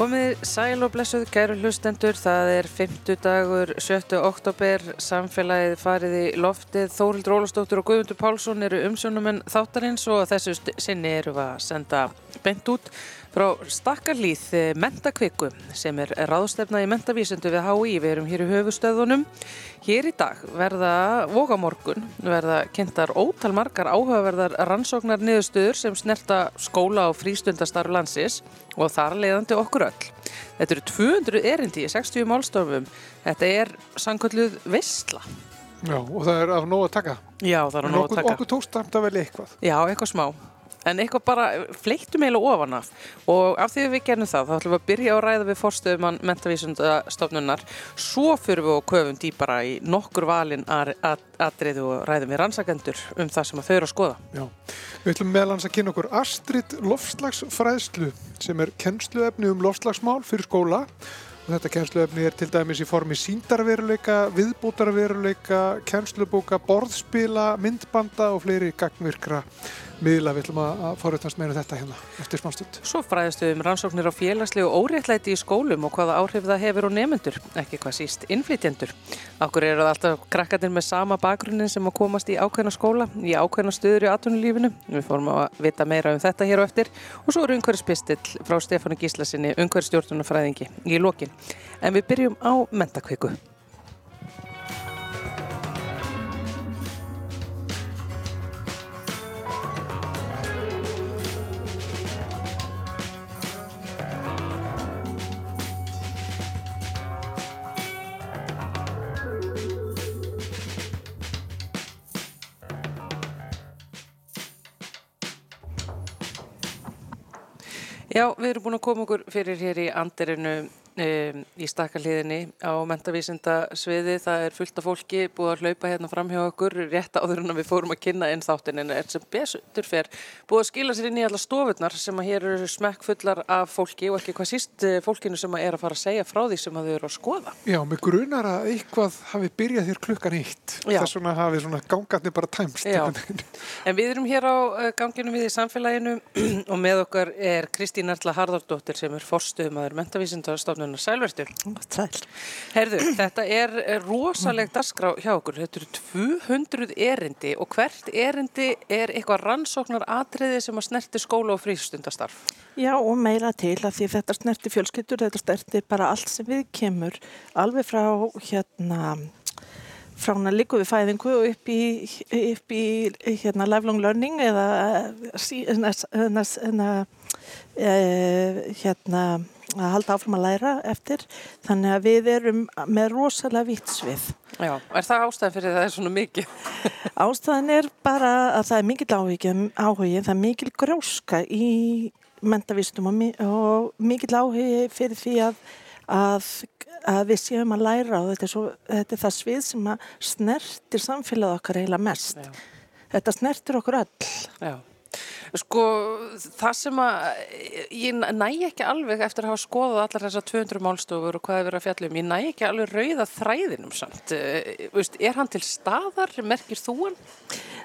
Komið sæl og blessuð, kæru hlustendur, það er 50 dagur, 7. oktober, samfélagið farið í loftið, Þórild Rólastóttur og Guðmundur Pálsson eru umsjónumenn þáttarins og þessu sinni eru að senda bent út frá stakkarlýð mentakviku sem er ráðstefna í mentavísendu við HÍ. Við erum hér í höfustöðunum. Hér í dag verða vogamorgun, verða kynntar ótal margar áhugaverðar rannsóknar niðurstöður sem snerta skóla og frístundastarf landsins og þar leiðandi okkur öll. Þetta eru 200 erindi í 60 málstofum. Þetta er sangkvölduð vissla. Já, og það er af nóg að taka. Já, það er af nóg að taka. Okkur tókst samt að velja eitthvað. Já, eitthvað smá en eitthvað bara fleittum eiginlega ofan af. Og af því við gerum það þá ætlum við að byrja að ræða við fórstöðumann mentavísundastofnunar svo fyrir við og köfum dýpara í nokkur valin aðrið og ræðum við rannsakendur um það sem þau eru að skoða. Já, við ætlum meðlans að kynna okkur Astrid Lofslagsfræðslu sem er kennsluefni um lofslagsmál fyrir skóla. Og þetta kennsluefni er til dæmis í formi síndarveruleika, viðbútarveruleika, kennslubóka, borðspila, myndbanda og fleiri gagnvirkra miðla við ætlum að fóröldast meira um þetta hérna eftir smálstund. Svo fræðistu um rannsóknir á félagslegu óréttlæti í skólum og hvaða áhrif það hefur á nefnendur, ekki hvað síst innflytjendur. Akkur eru það alltaf krakkarnir með sama bakgrunnin sem að komast í ákveðna skóla, í ákveðna stöður í atvinnulífinu. Við fórum að vita meira um þetta hér og eftir og svo eru umhverfispistill frá Stefánu Gíslasinni, umhverfstjórnunafræðingi í lokin. En við byrjum á mentakviku. Já, við erum búin að koma okkur fyrir hér í andirinu um, í stakkarliðinni á mentavísindasviði. Það er fullt af fólki búið að hlaupa hérna fram hjá okkur rétt áður en við fórum að kynna einn þáttin en er sem besutur fer búið að skila sér inn í alla stofurnar sem að hér eru smekk fullar af fólki og ekki hvað síst eh, fólkinu sem að er að fara að segja frá því sem að þau eru að skoða. Já, mig grunar að eitthvað hafi byrjað þér klukkan eitt. Þess vegna hafi svona gangarnir bara tæmst. Já, en við erum hér á Kristín Erla Harðardóttir sem er forstuðumadur mentavísindastofnun Gunnar, sælvertu. Sæl. Herðu, þetta er rosaleg dasgrá hjá okkur. Þetta eru 200 erindi og hvert erindi er eitthvað rannsóknar atriði sem að snerti skóla og frístundastarf. Já og meira til að því þetta snerti fjölskyttur, þetta snerti bara allt sem við kemur alveg frá hérna frá hann að líka við fæðingu og upp í, upp í hérna, lifelong learning eða hérna, hérna að halda áfram að læra eftir þannig að við erum með rosalega vitsvið. Já, er það ástæðan fyrir það það er svona mikið? ástæðan er bara að það er mikil áhugin, áhugin það er mikil gróska í mentavistum og, og mikil áhugi fyrir því að, að, að við séum að læra og þetta er, svo, þetta er það svið sem að snertir samfélagið okkar eiginlega mest. Já. Þetta snertir okkur öll. Já. Sko það sem að ég næ ekki alveg eftir að hafa skoðað allar þessar 200 málstofur og hvað er verið að fjalla um, ég næ ekki alveg rauða þræðinum samt. Veist, er hann til staðar, merkir þú hann?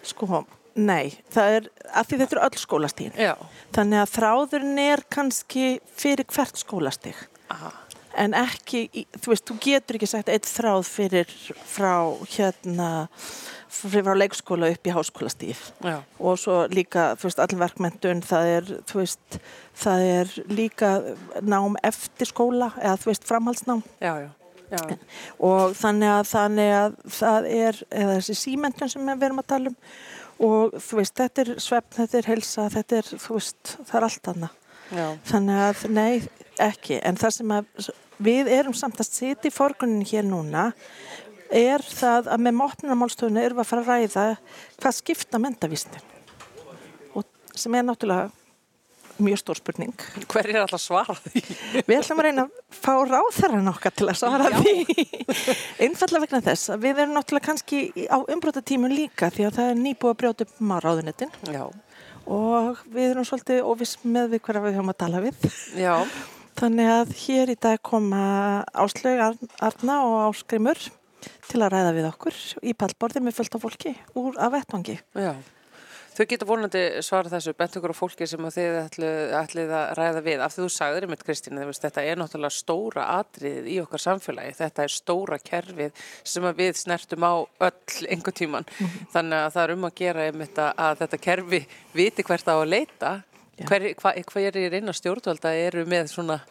Sko, nei, það er, af því þetta er öll skólastíðin. Þannig að þráðurinn er kannski fyrir hvert skólastíð. Aha en ekki, þú veist, þú getur ekki sagt eitt þráð fyrir frá hérna frá leikskóla upp í háskólastíf. Já. og svo líka, þú veist, allir verkmyndun það er, þú veist það er líka nám eftir skóla, eða þú veist, framhaldsnám. Já, já, já. Og þannig að, þannig að það er eða þessi símentun sem við erum að tala um. Og þú veist, þetta er svefn, þetta er helsa, þetta er, þú veist það er allt annað þannig að, nei, ekki, en það sem að við erum samt að setja í forgunin hér núna er það að með mótnarmálstöðuna erum við að fara að ræða hvað skipta mentavísnin og sem er náttúrulega mjög stór spurning. Hver er alltaf svarað því? Við ætlum að reyna að fá ráþæran okkar til að svara Já. því. Einfallega vegna þess að við erum náttúrulega kannski á umbrótatímun líka því að það er nýbúið að brjóta upp á ráðunetin. Já. Og við erum svolítið óviss með við hverja við höfum að tala við. Já. Þannig að hér í dag koma Áslög Arna og Áskrimur til að ræða við okkur í pallborði með fullt af fólki úr af vettvangi. Já, Þau geta vonandi svara þessu, bent okkur á fólki sem þið ætlið, ætlið að ræða við. Af því þú sagðir einmitt Kristín, þetta er náttúrulega stóra atriðið í okkar samfélagi. Þetta er stóra kerfið sem við snertum á öll einhver tíman. -hmm. Þannig að það er um að gera einmitt að þetta kerfi viti hvert á að leita. Hver, hva, hver er inn á stjórnvalda eru með svona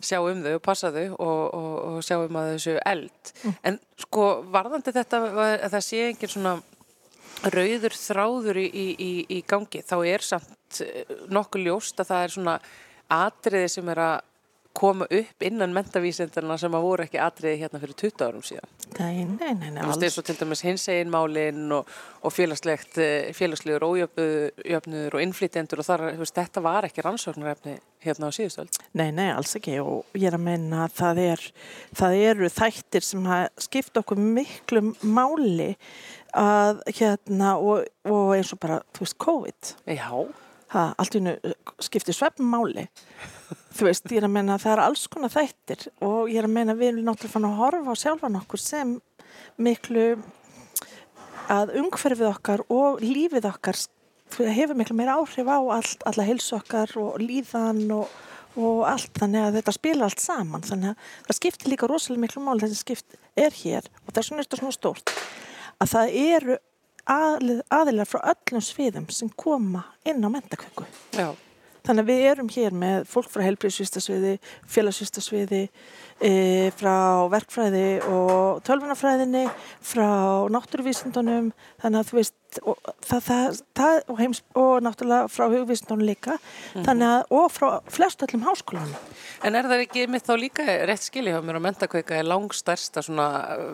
sjá um þau og passa þau og, og, og sjá um að þau séu eld. Mm. En sko varðandi þetta að það sé engin svona rauður þráður í, í, í gangi þá er samt eh, nokkuð ljóst að það er svona atriði sem er að koma upp innan mentavísendarna sem að voru ekki atriði hérna fyrir 20 árum síðan. Nei, nei, nei, nei. Það er svo til dæmis hins egin málinn og, og félagslegt, eh, félagslegur ójöfnuður og innflytjendur og þar, veist, þetta var ekki rannsóknarefni hérna á síðustöld. Nei, nei, alls ekki og ég er að menna að það, er, það eru þættir sem skipta okkur miklu máli að hérna og, og eins og bara, þú veist, COVID Já ha, Allt í hennu skiptir svefnmáli Þú veist, ég er að menna að það er alls konar þættir og ég er að menna að við erum náttúrulega fann að horfa á sjálfan okkur sem miklu að umhverfið okkar og lífið okkar hefur miklu meira áhrif á allt, alla hilsu okkar og líðan og, og allt, þannig að þetta spila allt saman, þannig að það skiptir líka rosalega miklu mál þessi skipt er hér. Og það er svona eitthvað svona stórt að það eru aðilar frá öllum sviðum sem koma inn á mentakvöku. Já. Þannig að við erum hér með fólk frá helbriðsvistasviði, félagsvistasviði, e, frá verkfræði og tölvunafræðinni, frá náttúruvísindunum, þannig að þú veist, og, það, það, það, og, heims, og náttúrulega frá hugvísindunum líka, mm -hmm. að, og frá flest öllum háskólanum. En er það ekki mitt þá líka rétt skilja hjá mér að mentakveika er langstærsta svona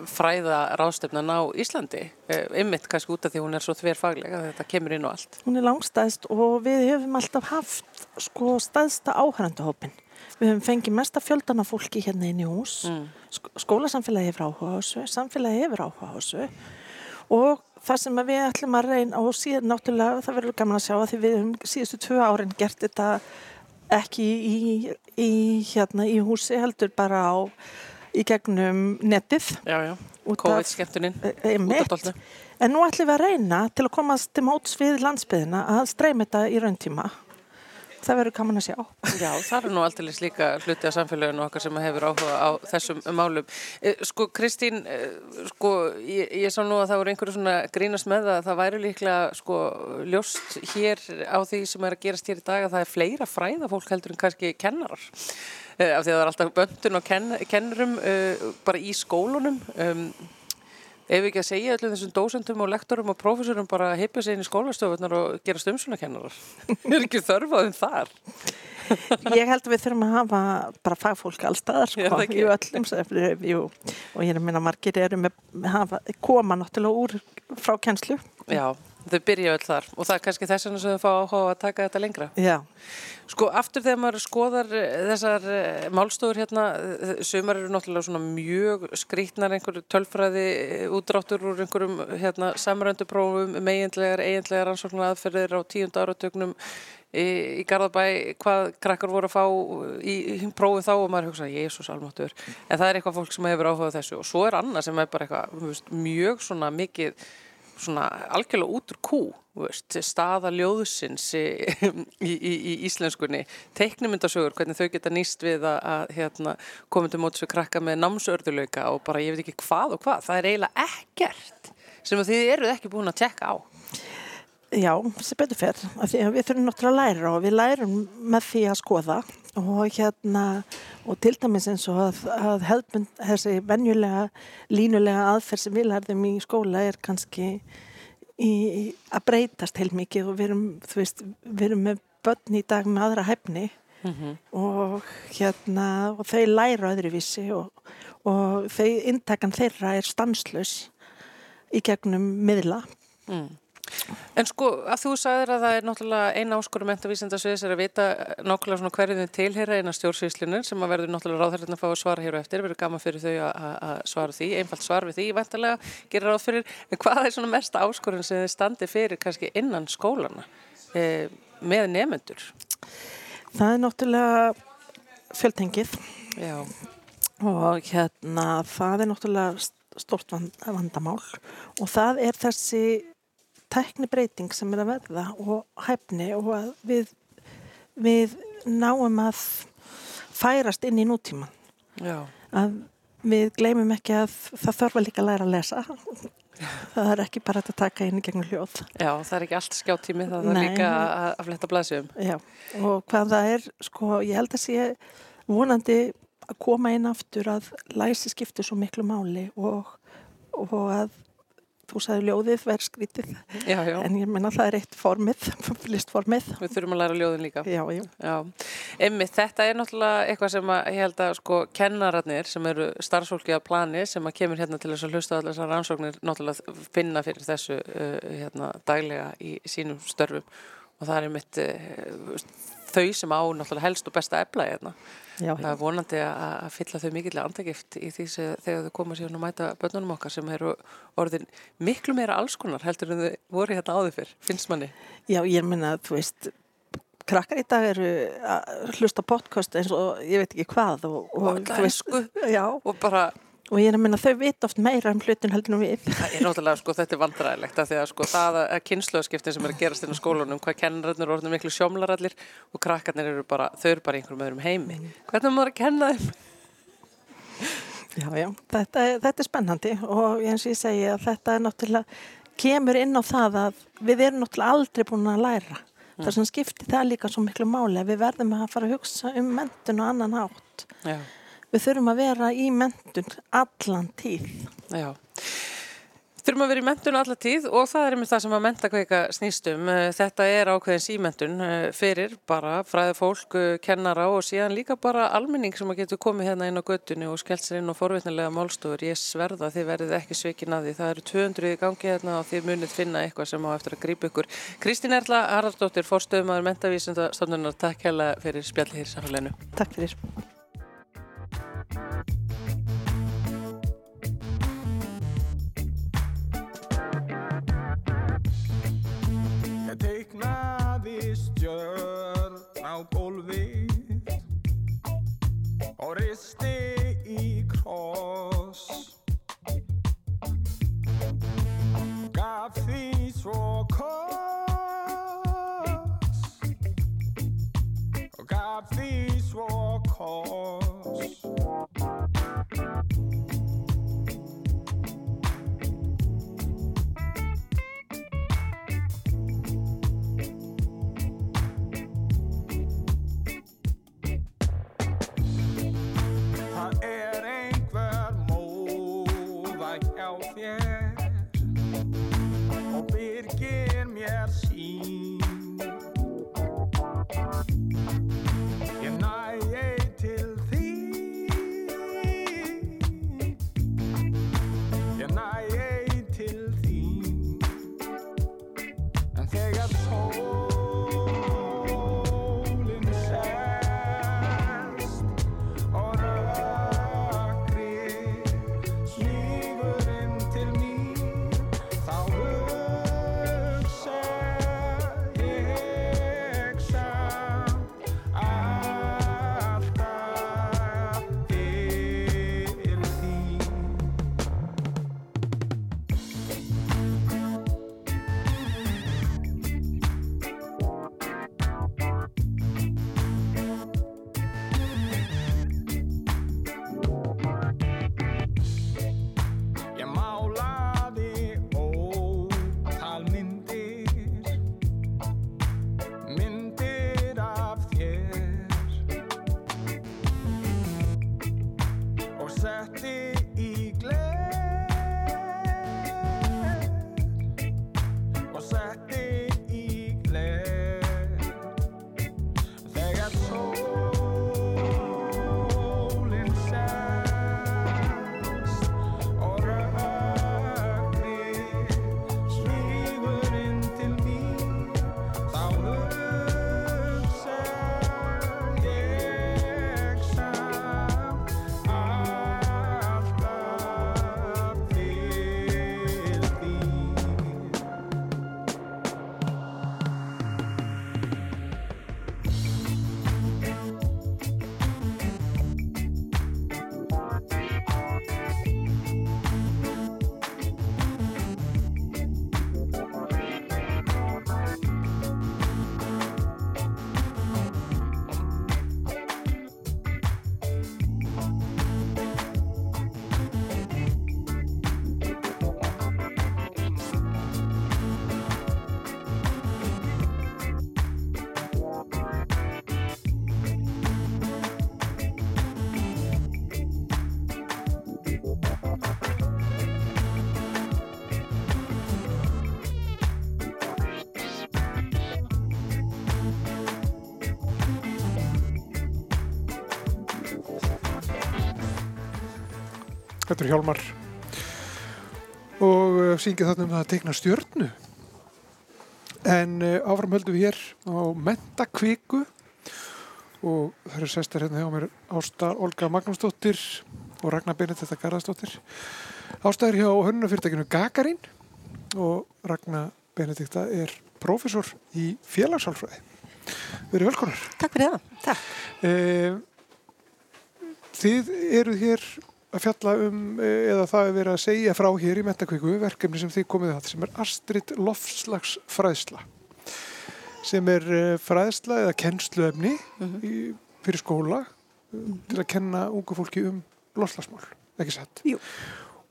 fræða ráðstöfnan á Íslandi? Ymmitt eh, kannski út af því hún er svo þverfaglega að þetta kemur inn og allt. Hún er langstæðst og við hefum alltaf haft sko stæðsta áhærandahópin. Við hefum fengið mesta fjöldana fólki hérna inn í hús. Mm. Skólasamfélagi hefur áhuga á þessu, samfélagi hefur áhuga á þessu og það sem við ætlum að reyna og síðan náttúrulega það verður gaman að sjá að því við hefum síðustu tvö árin gert þetta ekki í, í, hérna, í húsi heldur bara á í gegnum netið. Já, já, COVID-skemmtuninn e, e, En nú ætlum við að reyna til að komast til móts við landsbyðina að streyma þetta í rauntíma það verður gaman að sjá. Já, það er nú alltaf líka hluti af samfélaginu okkar sem hefur áhuga á þessum málum. Eh, sko, Kristín, eh, sko, ég, ég sá nú að það voru einhverju svona grínast með það að það væri líklega, sko, ljóst hér á því sem er að gerast hér í dag að það er fleira fræðafólk heldur en kannski kennarar. Eh, af því að það er alltaf böndun og ken, kennurum bara í skólunum. Um, Ef við ekki að segja allir þessum dósendum og lektorum og prófessorum bara að heipja sig inn í skólastofunar og gera stumsunakennarar. er ekki þörfaðum þar? ég held að við þurfum að hafa bara fagfólk allstaðar sko, í öllum jú, og ég er að minna margir eru með hafa, koma náttúrulega úr frá kennslu. Já, þau byrja öll þar og það er kannski þess vegna sem þau fá áhuga að taka þetta lengra. Já. Sko aftur þegar maður skoðar eh, þessar eh, málstofur hérna, eh, sumar eru náttúrulega svona mjög skrítnar einhverju tölfræði útráttur úr einhverjum hérna, samrönduprófum, meginlegar, eiginlegar ansvöknar aðferðir á tíund áratögnum í, í Garðabæ, hvað krakkar voru að fá í, í prófum þá og maður hugsa, Jésús almáttur, en það er eitthvað fólk sem hefur áhugað þessu og svo er annað sem er bara eitthvað mjög svona mikið svona algjörlega út úr kú veist, staða ljóðsins í, í, í, íslenskunni teiknumyndasögur, hvernig þau geta nýst við að, að hérna, til mótis við krakka með námsörðulauka og bara ég veit ekki hvað og hvað, það er eiginlega ekkert sem þið eruð ekki búin að tekka á. Já, sem betur fyrr, við þurfum náttúrulega að læra og við lærum með því að skoða og hérna og til dæmis eins og að, að hefðbund þessi venjulega línulega aðferð sem við lærðum í skóla er kannski í, að breytast heil mikið og við erum, veist, við erum með börn í dag með aðra hefni mm -hmm. og hérna og þau læra öðruvísi og, og þau intakan þeirra er stanslös í gegnum miðla mm. En sko að þú sagðir að það er náttúrulega eina áskorum mentavísindasviðis er að vita nákvæmlega svona hverju þið tilhera eina stjórnsvíslinu sem að verður náttúrulega ráðhverjum að fá að svara hér og eftir, verður gaman fyrir þau að svara því, einfalt svar við því, vantarlega gerir ráð fyrir, en hvað er svona mesta áskorum sem þið standi fyrir kannski innan skólana e, með nefendur? Það er náttúrulega fjöldtengið Já. og hérna það er náttúrulega stort vandamál og það er þessi teknibreiting sem er að verða og hæfni og að við, við náum að færast inn í nútíman. Já. Að við gleymum ekki að það þarf að líka læra að lesa. Það er ekki bara að taka inn í gegnum hljóð. Já, það er ekki allt skjáttími, það er líka að, að fletta blæsum. Já, og hvað það er, sko, ég held að sé vonandi að koma inn aftur að læsi skiptir svo miklu máli og, og að þú sagði ljóðið verð skrítið já, já. en ég menna það er eitt formið listformið. Við þurfum að læra ljóðin líka Já, já. Já, einmitt, þetta er náttúrulega eitthvað sem að ég held að sko kennararnir sem eru starfsfólki að plani sem að kemur hérna til þess að hlusta allar þessar rannsóknir náttúrulega finna fyrir þessu uh, hérna daglega í sínum störfum og það er einmitt uh, þau sem á náttúrulega helst og besta efla hérna Já, það er vonandi að fylla þau mikillega andagift í því sem þegar þau koma síðan að mæta börnunum okkar sem eru orðin miklu meira allskonar heldur en þau voru hérna áður fyrr, finnst manni? Já, ég menna þú veist krakkar í dag eru að hlusta podcast eins og ég veit ekki hvað og, og, og veist, já, og bara og ég er að minna þau vit oft meira um hlutin heldur en við. Það er náttúrulega sko þetta er vandræðilegt að því að sko það að kynnslöðskiptin sem er að gerast inn á skólunum, hvað kennararnir orðinu miklu sjómlarallir og krakkarnir eru bara, þau eru bara einhverjum öðrum heimi. Mm. Hvernig maður að kenna þeim? Já, já, þetta, þetta er spennandi og eins og ég segi að þetta er náttúrulega, kemur inn á það að við erum náttúrulega aldrei búin að læra. Mm. Það sem skiptir það líka svo miklu máli að við verðum að fara að hugsa um mentun og annan átt. Já við þurfum að vera í mentun allan tíð. Já, þurfum að vera í mentun allan tíð og það er einmitt það sem að mentakveika snýstum. Eh, þetta er ákveðin símentun eh, fyrir bara fræði fólk, eh, kennara og síðan líka bara almenning sem að getur komið hérna inn á göttunni og skellt sér inn á forvitnilega málstofur. Ég sverða þið verðið ekki sveikin að því. Það eru 200 í gangi hérna og þið munið finna eitthvað sem á eftir að grípa ykkur. Kristín Erla Haraldóttir, forstöðumadur mentavísindastofnunar, takk hella fyrir spjalli hér í samfélaginu. Takk fyrir. stjörn á gólfið og risti Er Hjálmar. Og uh, syngja þarna um það að teikna stjörnu. En uh, áfram höldum við hér á mentakviku og það eru sestar hérna hjá mér Ásta Olga Magnúsdóttir og Ragnar Benedetta Garðarsdóttir. Ásta er hjá hönnunafyrirtækinu Gagarin og Ragnar Benedetta er prófessor í félagsálfræði erum velkonar Takk fyrir það. Takk. Eh, Þið eruð hér að fjalla um, eh, eða það er verið að segja frá hér í mentakvíku verkefni sem þið komið að sem er Astrid Lofslagsfræðsla sem er eh, fræðsla eða kennsluefni í, fyrir skóla eh, til að kenna ungu fólki um lofslagsmál, ekki satt? Jú.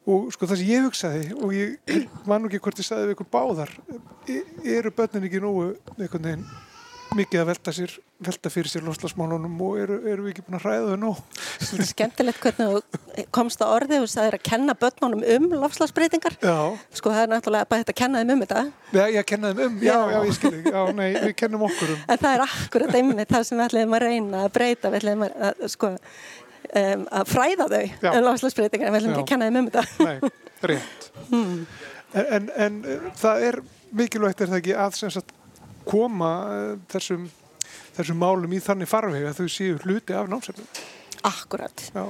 Og sko það sem ég hugsaði og ég man nú ekki hvort ég sagði við ykkur báðar e- eru börnin ekki nógu einhvern veginn mikið að velta, sér, velta fyrir sér lofslagsmálunum og eru, eru við ekki búin að hræða þau nóg? Svolítið skemmtilegt hvernig þú komst á orðið og sagðir að kenna börnunum um lofslagsbreytingar. Já, Sko það er náttúrulega bara þetta að kenna þeim um þetta. já ég kenna þeim um, já, Já. já, ég skil ekki, já, nei, við kennum okkur um. En það er akkurat einmitt það sem við ætlum að reyna að breyta. Við ætlum að, að, sko, um, að fræða þau Já. um lofslagsbreytingar. Við ætlum ekki að kenna þeim um þetta. Nei, rétt. En, en, en það er mikilvægt er það ekki að sagt koma uh, þessum, þessum málum í þannig farveg að þau séu hluti af námsefnum. Akkurat. Já,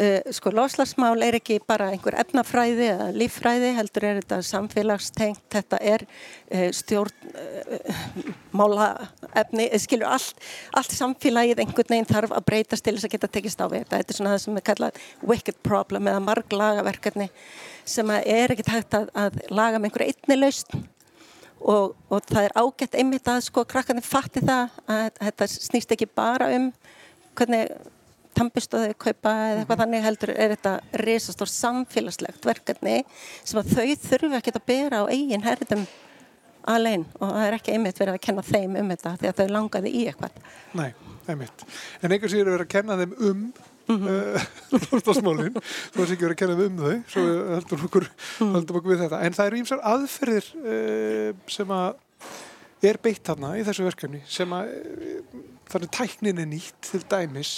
Uh, sko lofslagsmál er ekki bara einhver efnafræði eða líffræði, heldur er þetta samfélagstengt, þetta er uh, stjórn uh, mála efni, eh, skilur allt, allt samfélagið einhvern veginn þarf að breytast til þess að geta tekist á við þetta. Þetta er svona það sem er kallað wicked problem eða marglagaverkefni sem er ekkert hægt að, að laga með einhverju einni lausn og, og það er ágætt einmitt að sko krakkarnir fatti það að þetta snýst ekki bara um hvernig tampistöðu kaupa eða eitthvað þannig heldur er þetta risastór samfélagslegt verkefni sem að þau þurfi ekki að bera á eigin herðum alveg og það er ekki einmitt verið að kenna þeim um þetta því að þau langaði í eitthvað. nei, einmitt. En einhvers séu verið að kenna þeim um uh, loftasmálin, þú veist ekki verið að kenna um þau, svo höldum okkur, höldum okkur við þetta. En það eru ímsar aðferðir uh, sem að er beitt þarna í þessu verkefni sem að uh, þannig tæknin er nýtt til dæmis.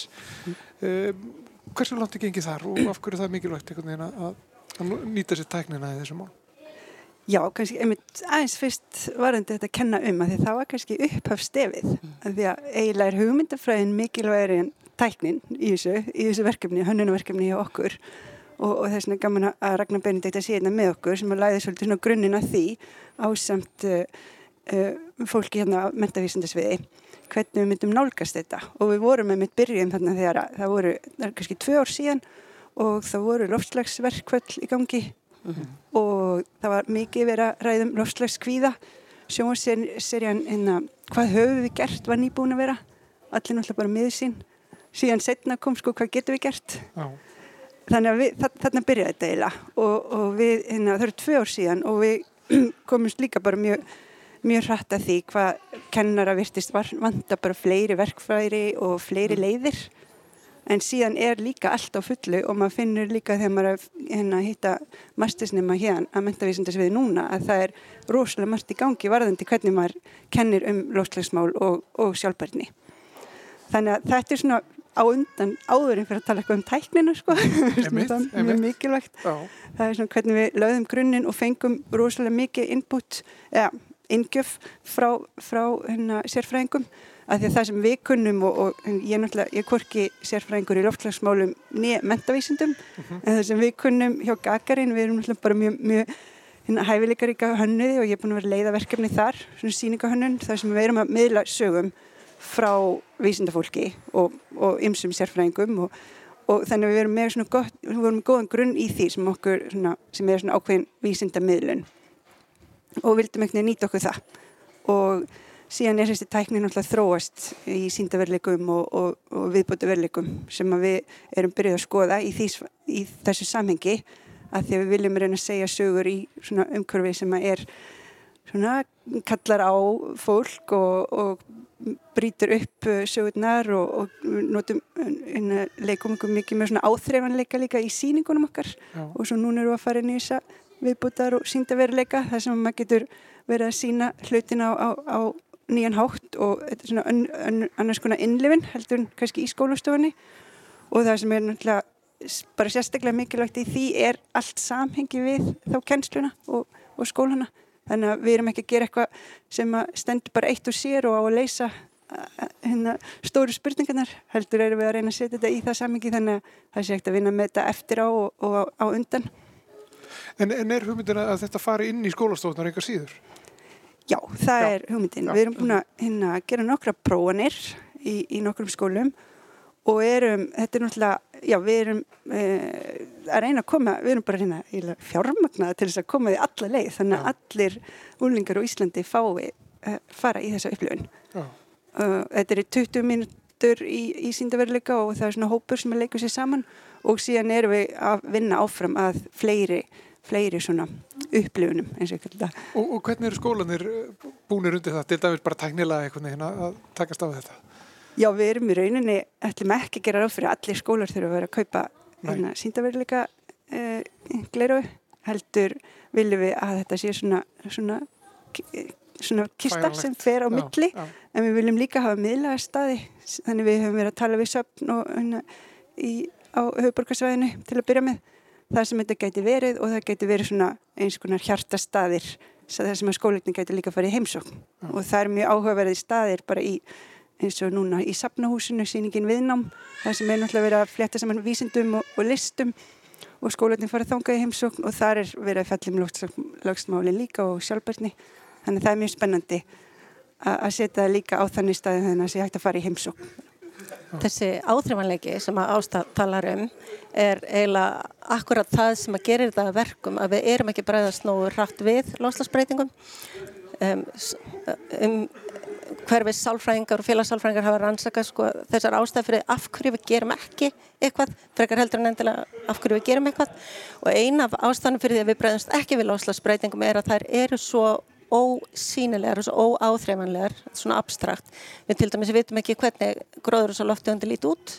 Hversu langt er gengið þar og af hverju er það mikilvægt einhvern veginn að, að nýta sér tæknina í þessu mál? Já, kannski einmitt aðeins fyrst varandi þetta að kenna um að því það var kannski upphafstefið að því að eiginlega er hugmyndafræðin mikilvægri en tæknin í þessu, í þessu verkefni, hönnunarverkefni hjá okkur. Og, og vegna er gaman að Ragnar Benedikt að sé hérna með okkur sem að læði svolítið svona grunninn að því ásamt uh, uh, fólki hérna á mentavísindasviði hvernig við myndum nálgast þetta. Og við vorum með mitt byrjum þarna þegar að það voru, það er kannski tvö ár síðan og það voru loftslagsverkvöld í gangi. Og það var mikið verið að ræðum lofslagskvíða sjónserjan hérna hvað höfum við gert? Var nýbúin að vera. Allir náttúrulega bara miður sín síðan setna kom sko hvað getum við gert? Já, þannig að við, þa- þarna byrjaði þetta eiginlega. Og, og við, hérna, það eru tvö ár síðan og við komumst líka bara mjög mjög hrætt að því hvað kennara virtist var, vanta bara fleiri verkfæri og fleiri leiðir. En síðan er líka allt á fullu og maður finnur líka þegar maður að hérna, hitta mastersnema hérna að mentavísindasviði núna að það er rosalega margt í gangi varðandi hvernig maður kennir um lóslagsmál og, og sjálfbærni. Þannig að þetta er svona á undan áðurinn fyrir að tala eitthvað um tækninu sko, er mjög mikilvægt. já, Það er svona hvernig við lögðum grunninn og fengum rosalega mikið input, eða inngjöf frá, frá hérna, sérfræðingum. Af því að það sem við kunnum og, og ég er náttúrulega, ég hvorki sérfræðingur í loftslagsmálum nýja mentavísindum en það sem við kunnum hjá Gagarin við erum náttúrulega bara mjög, mjög hérna, hæfileikaríka hönnuði og ég er búin að vera leiða verkefni þar, svona sýningahönnun þar sem við erum að miðla sögum frá vísindafólki og, ymsum sérfræðingum og, og þannig að við erum með svona gott, við erum með góðan grunn í því sem okkur, svona, sem er svona ákveðin vísindamiðlun. Og vildum veginn nýta okkur það. Og síðan er þessi tækni náttúrulega þróast í síndaverleikum og, og, og viðbútaverleikum sem við erum byrjuð að skoða í, því, í þessu samhengi að því að við viljum reyna að segja sögur í svona umhverfi sem að er svona kallar á fólk og, og brýtur upp uh, sögurnar og, og notum uh, leikum mikið með svona áþreifanleika líka í síningunum okkar. Já, og svo núna erum við að fara inn í þessa viðbútar og síndaveruleika þar sem maður getur verið að sína hlutina á, á, á nýjan hátt og þetta er svona ön, ön, annars konar innlifin heldur kannski í skólastofunni. Og það sem er náttúrulega bara sérstaklega mikilvægt í því er allt samhengi við þá kennsluna og, og skólana. Þannig að við erum ekki að gera eitthvað sem stendur bara eitt og sér og á að leysa uh, hérna, stóru spurningarnar. Heldur erum við að reyna að setja þetta í það samhengi þannig að það sé ekkert að vinna með þetta eftir á og, og á, undan. En, en er hugmyndin að þetta fari inn í skólastofnar eitthvað síður? Já, það Já. er hugmyndin. Já. Við erum búin að hérna, gera nokkra prófanir í, í nokkrum skólum og erum, þetta er náttúrulega, já, við erum uh, að reyna að koma, við erum bara að reyna fjármagnaða til þess að koma því alla leið, þannig að allir úlingar á Íslandi fái uh, fara í þessa upplifun. Já. Uh, þetta er í 20 mínútur í, í síndaveruleika og það er svona hópur sem er leikur sér saman og síðan erum við að vinna áfram að fleiri, fleiri svona upplifunum eins og þetta. Og, og hvernig eru skólanir eh, búnir undir það? Til dæmis bara tæknilega veginn að að takast á þetta? Já, við erum í rauninni, ætlum ekki að gera ráð fyrir allir skólar þurfa að vera að kaupa hérna, síndaveruleika uh, gleru, heldur viljum við að þetta sé svona, svona, svona kista Færanlegt. sem fer á Já, milli, já. en við viljum líka hafa miðlaga staði, þannig við höfum verið að tala við söfn og hérna, í, á höfuborgarsvæðinu til að byrja með. Það sem þetta gæti verið og það gæti verið svona eins konar hjartastaðir það sem að skólinni gæti líka farið í heimsókn. Og það er mjög áhugaverði staðir bara í eins og núna í Safnahúsinu, síningin viðnám, það sem er náttúrulega verið að flétta saman vísindum og, og listum og skólatin farið þangað í heimsókn og þar er verið að fellum lögsmálin líka og sjálfbærni. Þannig að það er mjög spennandi að setja það líka á þannig staði þannig að það sé hægt að fara í heimsókn. Þessi áþreifanleiki sem að ástæð talar um er eiginlega akkurat það sem að gerir þetta að verkum að við erum ekki bregðast nógu rætt við loslasbreytingum um, um hverfið sálfræðingar og félagssálfræðingar hafa rannsakað sko, þessar ástæð fyrir af hverju við gerum ekki eitthvað, frekar heldur en endilega af hverju við gerum eitthvað. Og eina af ástæðanum fyrir því að við bregðast ekki við loslasbreytingum er að þær eru svo ósýnilegar og svo óáþreifanlegar, svona abstrakt. Við til dæmis vitum ekki hvernig gróður og svo loftugundi líti út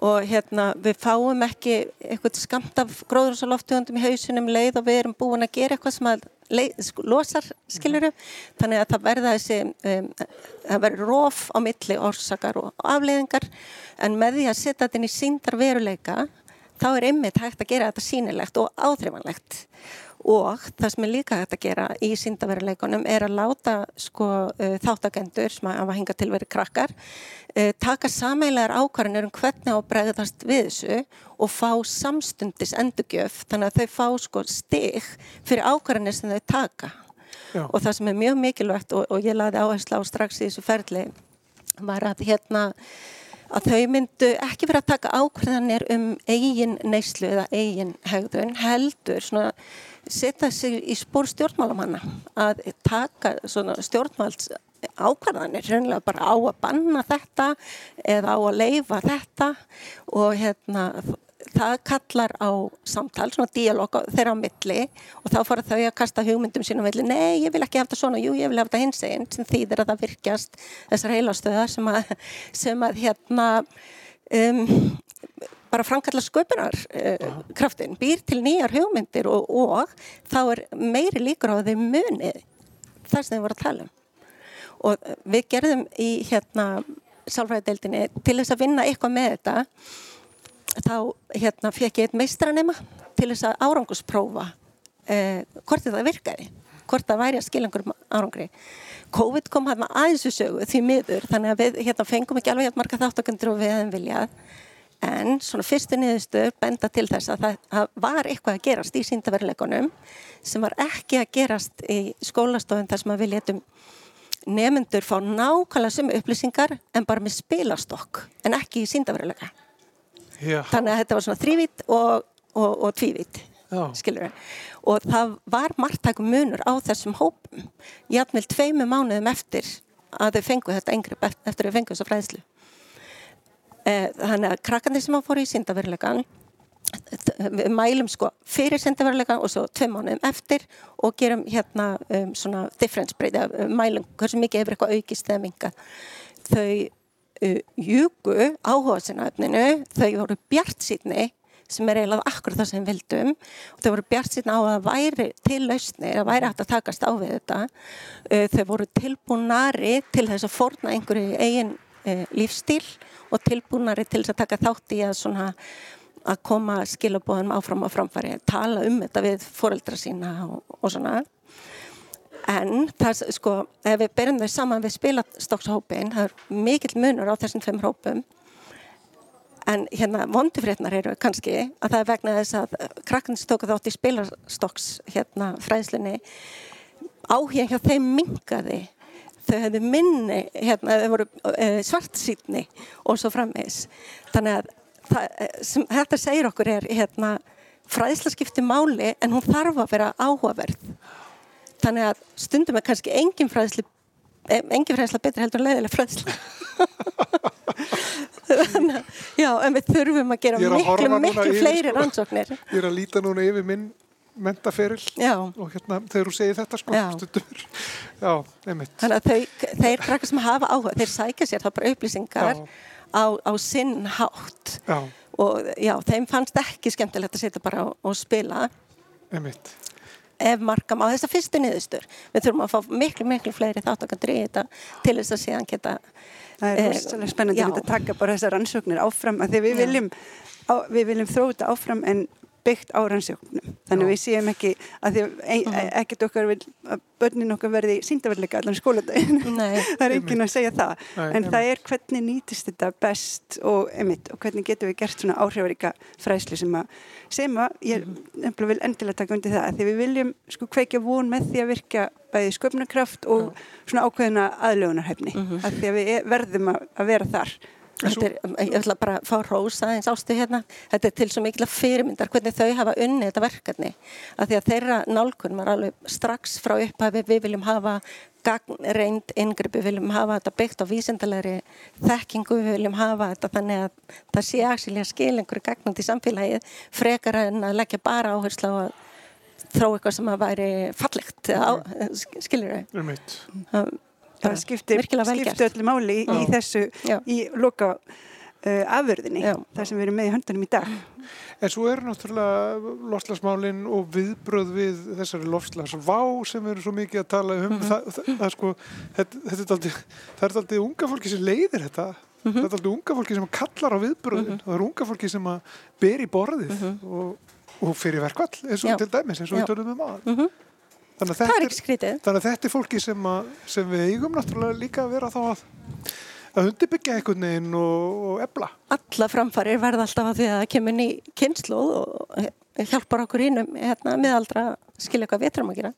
og hérna við fáum ekki eitthvað skamt af gróður og svo loftugundum í hausunum leið og við erum búin að gera eitthvað sem að leið, sko, losar, skiluru. Þannig að það verða þessi, um, það verður rof á milli orsakar og afleiðingar. En með því að setja þetta inn í síndar veruleika þá er ymmit hægt að gera þetta sýnilegt og áþreifanlegt og það sem er líka hægt að gera í síndaveruleikunum er að láta sko, uh, þáttakendur sem að hafa hingað til verið krakkar uh, taka sameilegar ákvarðanir um hvernig á bregðast við þessu og fá samstundis endugjöf þannig að þau fá sko, stig fyrir ákvarðanir sem þau taka Já. og það sem er mjög mikilvægt og, og ég laði áherslu á strax í þessu ferli var að hérna að þau myndu ekki vera að taka ákveðanir um eigin neyslu eða eigin hegðun heldur svona setja sig í spór stjórnmálamanna að taka stjórnmáls ákvarðanir, reynilega bara á að banna þetta eða á að leifa þetta og hérna það kallar á samtal, svona díalóg þeirra á milli og þá fara þau að kasta hugmyndum sínum milli, nei ég vil ekki hafa þetta svona, jú ég vil hafa þetta hins eginn sem þýðir að það virkjast þessar heilastöðar sem að, sem að hérna um, bara framkalla sköpunar uh, kraftin, býr til nýjar hugmyndir og, og þá er meiri líkur á þau muni það sem þau voru að tala um. Og uh, við gerðum í hérna sálfræðideildinni til þess að vinna eitthvað með þetta þá hérna fekk ég eitt meistranema til þess að árangursprófa eh, hvort þetta virkaði hvort það væri að skilja einhverjum árangri. COVID kom hérna aðeins við sögu því miður þannig að við hérna fengum ekki alveg hérna marga þáttakundur og við hefum viljað en svona fyrstu niðurstöður benda til þess að það, var eitthvað að gerast í síndaveruleikunum sem var ekki að gerast í skólastofun þar sem að við letum nefnendur fá nákvæmlega sem upplýsingar en bara með spilastokk en ekki í síndaveruleika þannig að þetta var svona þrývít og, og, og tvívít og það var margtækum munur á þessum hópum jafnvel tveimu mánuðum eftir að þau fengu þetta engri eftir að þau fengu þessa fræðslu þannig að krakkandi sem að fóru í síndaveruleikan við mælum sko fyrir síndaveruleikan og svo tvei mánuðum eftir og gerum hérna um, svona difference breyta, mælum hversu mikið hefur eitthvað aukist eða minga þau uh, júku áhuga sinna efninu, þau voru bjart sítni sem er eiginlega akkur það sem vildum og þau voru bjart síðan á að væri til lausnir, að væri hægt að takast á við þetta. Uh, þau voru tilbúnari til þess að forna einhverju eigin lífstíl og tilbúnari til þess að taka þátt í að svona að koma skilabóðum áfram á framfæri, tala um þetta við foreldra sína og, og svona. En það, sko, ef við berjum þau saman við spilastokshópin, það er mikill munur á þessum tveim hópum. En hérna vondufrétnar eru kannski að það er vegna þess að krakkandi stóku þátt í spilastokks hérna fræðslinni áhugja hjá þeim mingaði. Þau hefðu minni, hérna, þau voru uh, svartsýtni og svo frammeins. Þannig að það, sem þetta segir okkur er hérna fræðsla skipti máli en hún þarf að vera áhugaverð þannig að stundum er kannski engin fræðsli engin fræðsla betur heldur en leiðileg fræðsla þannig að já, en við þurfum að gera er að miklu, miklu yfir, fleiri sko. rannsóknir Ég er að líta núna yfir minn mentaferill já, og hérna þegar þú segir þetta sko Já. Já, einmitt. þannig að þau, þeir krakkar sem hafa áhuga, þeir sækja sér þá bara upplýsingar á, á sinn hátt Já, og já, þeim fannst ekki skemmtilegt að setja bara og, spila einmitt. ef markam á þessa fyrstu niðurstur. Við þurfum að fá miklu, miklu fleiri þáttakandur í þetta til þess að síðan geta Það er Eh, rosalega spennandi já. að taka bara þessar rannsóknir áfram að því við Já. viljum, á, við viljum þróa þetta áfram en byggt á rannsóknum. Þannig að við séum ekki að því ein, Mhm. ekkert okkar vil að börnin okkar verði síndaverleika allan skóladaginn. Nei. það er enginn að segja það. Nei, en það er hvernig nýtist þetta best og, einmitt, og hvernig getum við gert svona áhrifaríka fræslu sem að, sem að ég mm vil endilega taka undir það. að Því við viljum sko kveikja von með því að virka bæði sköpnarkraft og svona ákveðina aðlögunarhefni. Mm -hmm. Því að við e- verðum að, að vera þar. Þetta er, ég ætla bara að fá rósa eins ástu hérna. Þetta er til svo mikla fyrirmyndar hvernig þau hafa unni þetta verkefni. Af því að þeirra nálgun var alveg strax frá upphafi við viljum hafa gagnreind yngripi, við viljum hafa þetta byggt á vísindalegri þekkingu, við viljum hafa þetta þannig að það sé aðsilja skil einhverju gagnandi í samfélagið frekar en að leggja bara áherslu á að þró eitthvað sem að væri fallegt, skilur þau? Það skiptir, skiptir öllu máli í, í þessu, Já. í loka uh, afurðinni, það sem við erum með í höndunum í dag. En svo eru náttúrulega lofslagsmálinn og viðbröð við þessari lofslagsvá sem við erum svo mikið að tala um. Mhm. það, það, það, er sko, þetta, þetta er daldið, það er daldið unga fólki sem leiðir þetta. Mhm. Það er daldið unga fólki sem kallar á viðbröðin. Það er unga fólki sem að ber í borðið og, og fyrir verkvall eins og Mhm. Já. til dæmis eins og við tölum um aðan. Þannig að er þetta að þetta er fólki sem, að, sem við eigum náttúrulega líka að vera þá að, að undirbyggja einhvern veginn og, og ebla. alla framfarir verða alltaf að því að það kemur ný kynnslóð og hjálpar okkur innum hérna, miðaldra að skilja hvað við þurfum að gera.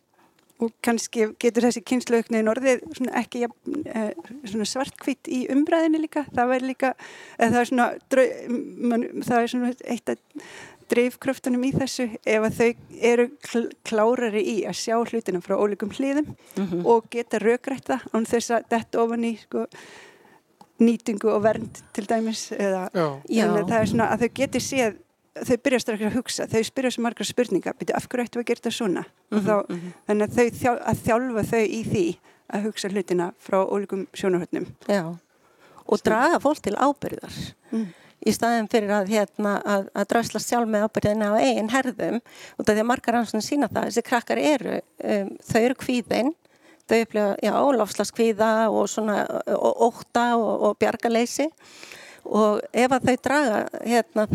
Og kannski getur þessi kynnslaugnið orðið svona ekki jafn, uh, svona svartkvít í umræðinni líka. Það væri líka, eða það er svona, drau- man, það er svona eitt að dreifkröftunum í þessu ef að þau eru kl klárari í að sjá hlutina frá ólíkum hliðum og geta rökrætta án þess að detta ofan í sko, nýtingu og vernd til dæmis eða það er svona að þau geti séð þau byrja strax að hugsa, þau spyrja svo margar spurningar byrja af hverju ættu að gera þetta svona og þá, þannig að þau þjál, að þjálfa þau í því að hugsa hlutina frá ólíkum sjónarhörnum Já. Og draga fólk til ábyrðar. Mm. Í staðin fyrir að, hérna, að, að drösla sjálf með ábyrðina á eigin herðum. Og það er margar rannsóknir sína það. Þessi krakkar eru, um, þau eru kvíðin. Þau upplifa, já, lofslaskvíða og svona og óta og, og bjargaleysi. Og ef að þau draga hérna,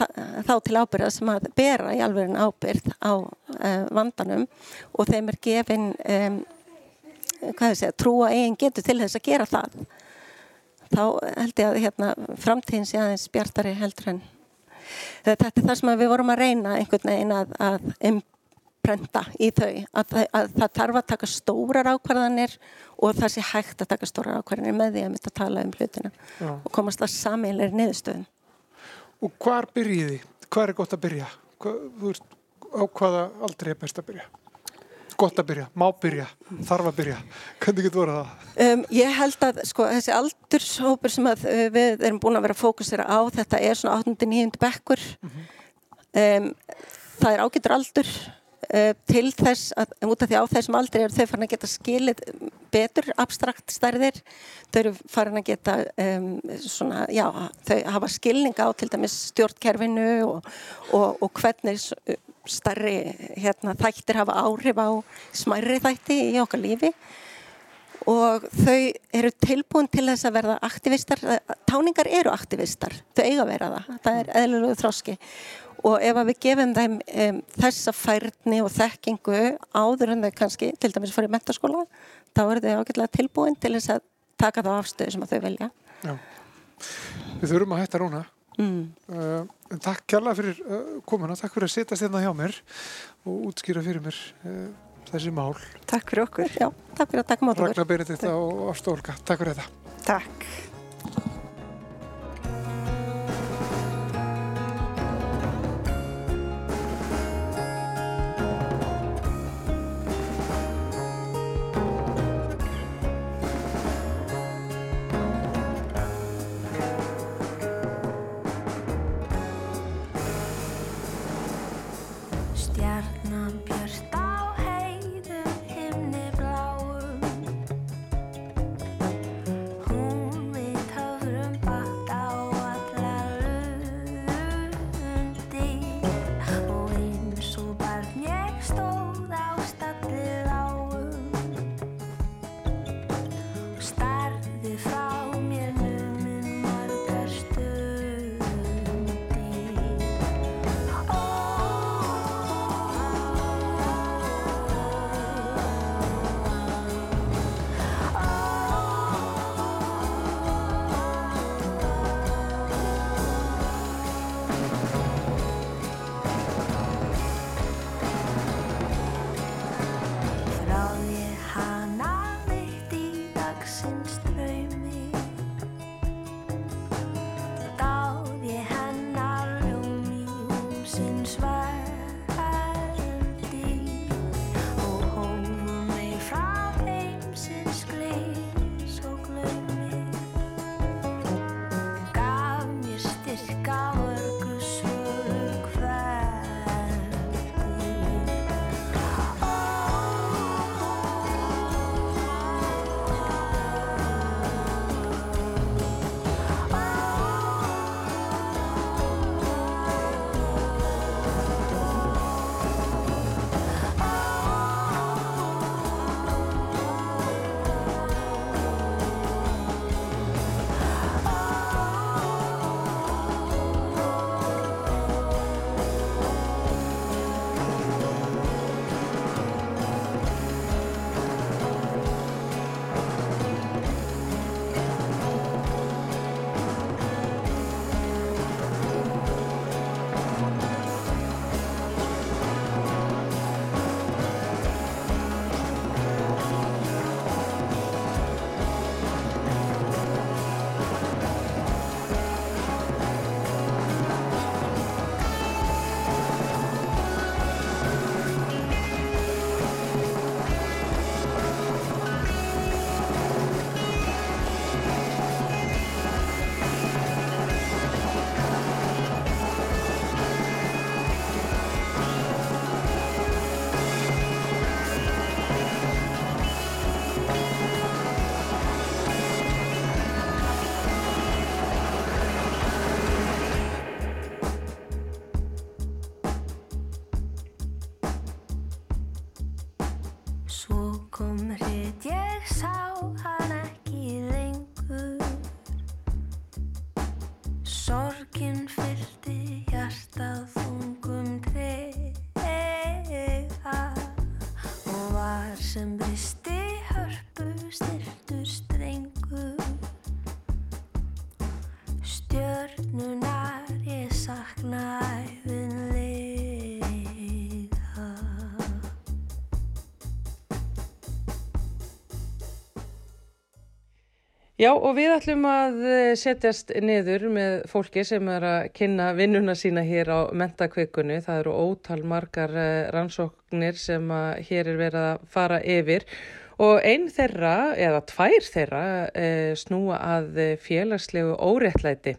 þá til ábyrða sem að bera í alveg ábyrð á uh, vandanum og þeim er gefin um, segja, trúa eigin getur til þess að gera það þá held ég að hérna, framtíðin sé aðeins bjartari heldur en þetta er það sem að við vorum að reyna einhvern veginn að, að imprenta í þau að, það- að það þarf að taka stórar ákvarðanir og það sé hægt að taka stórar ákvarðanir með því að mynda að tala um hlutina Já. og komast að sameilir niðurstöðum Og hvar byrjiði? Hvar er gott að byrja? Hva, á hvaða aldrei er best að byrja? Gott að byrja, má byrja, þarf að byrja. Hvernig getur voruð það? Um, ég held að sko, þessi aldurshópur sem að, uh, við erum búin að vera fókusera á þetta er svona 8.9. bekkur um, það er ágættur aldur uh, til þess að út af því á þessum aldri eru þau farin að geta skilið betur abstrakt stærðir þau eru farin að geta um, svona, já, þau hafa skilning á til dæmis stjórnkerfinu og, og, og hvernig s- stærri hérna, þættir hafa áhrif á smærri þætti í okkar lífi og þau eru tilbúin til þess að verða aktivistar táningar eru aktivistar, þau eiga að vera það það er eðlulegu þróski og ef við gefum þeim um, þessa færni og þekkingu áður en þau kannski til dæmis fyrir mentaskóla þá eru þau ágætlega tilbúin til þess að taka þá afstöðu sem að þau velja Já. Við þurfum að hætta rúna. mm. Uh, takk kjærlega fyrir uh, komuna, takk fyrir að setja stefna hjá mér og útskýra fyrir mér uh, þessi mál. Takk fyrir okkur. Já, takk fyrir að taka mót okkur Ragnar Benedikt og Ásta Olga, takk fyrir þetta. Takk. Styrtur strengur. Stjörnunar ég sakna æfinlega Já og við ætlum að eh, setjast niður með fólki sem er að kynna vinnuna sína hér á mentakvikunni. Það eru ótal margar eh, rannsóknir sem hér er verið að fara yfir. og einn þeirra eða tvær þeirra eh, snúa að eh, félagslegu óréttlæti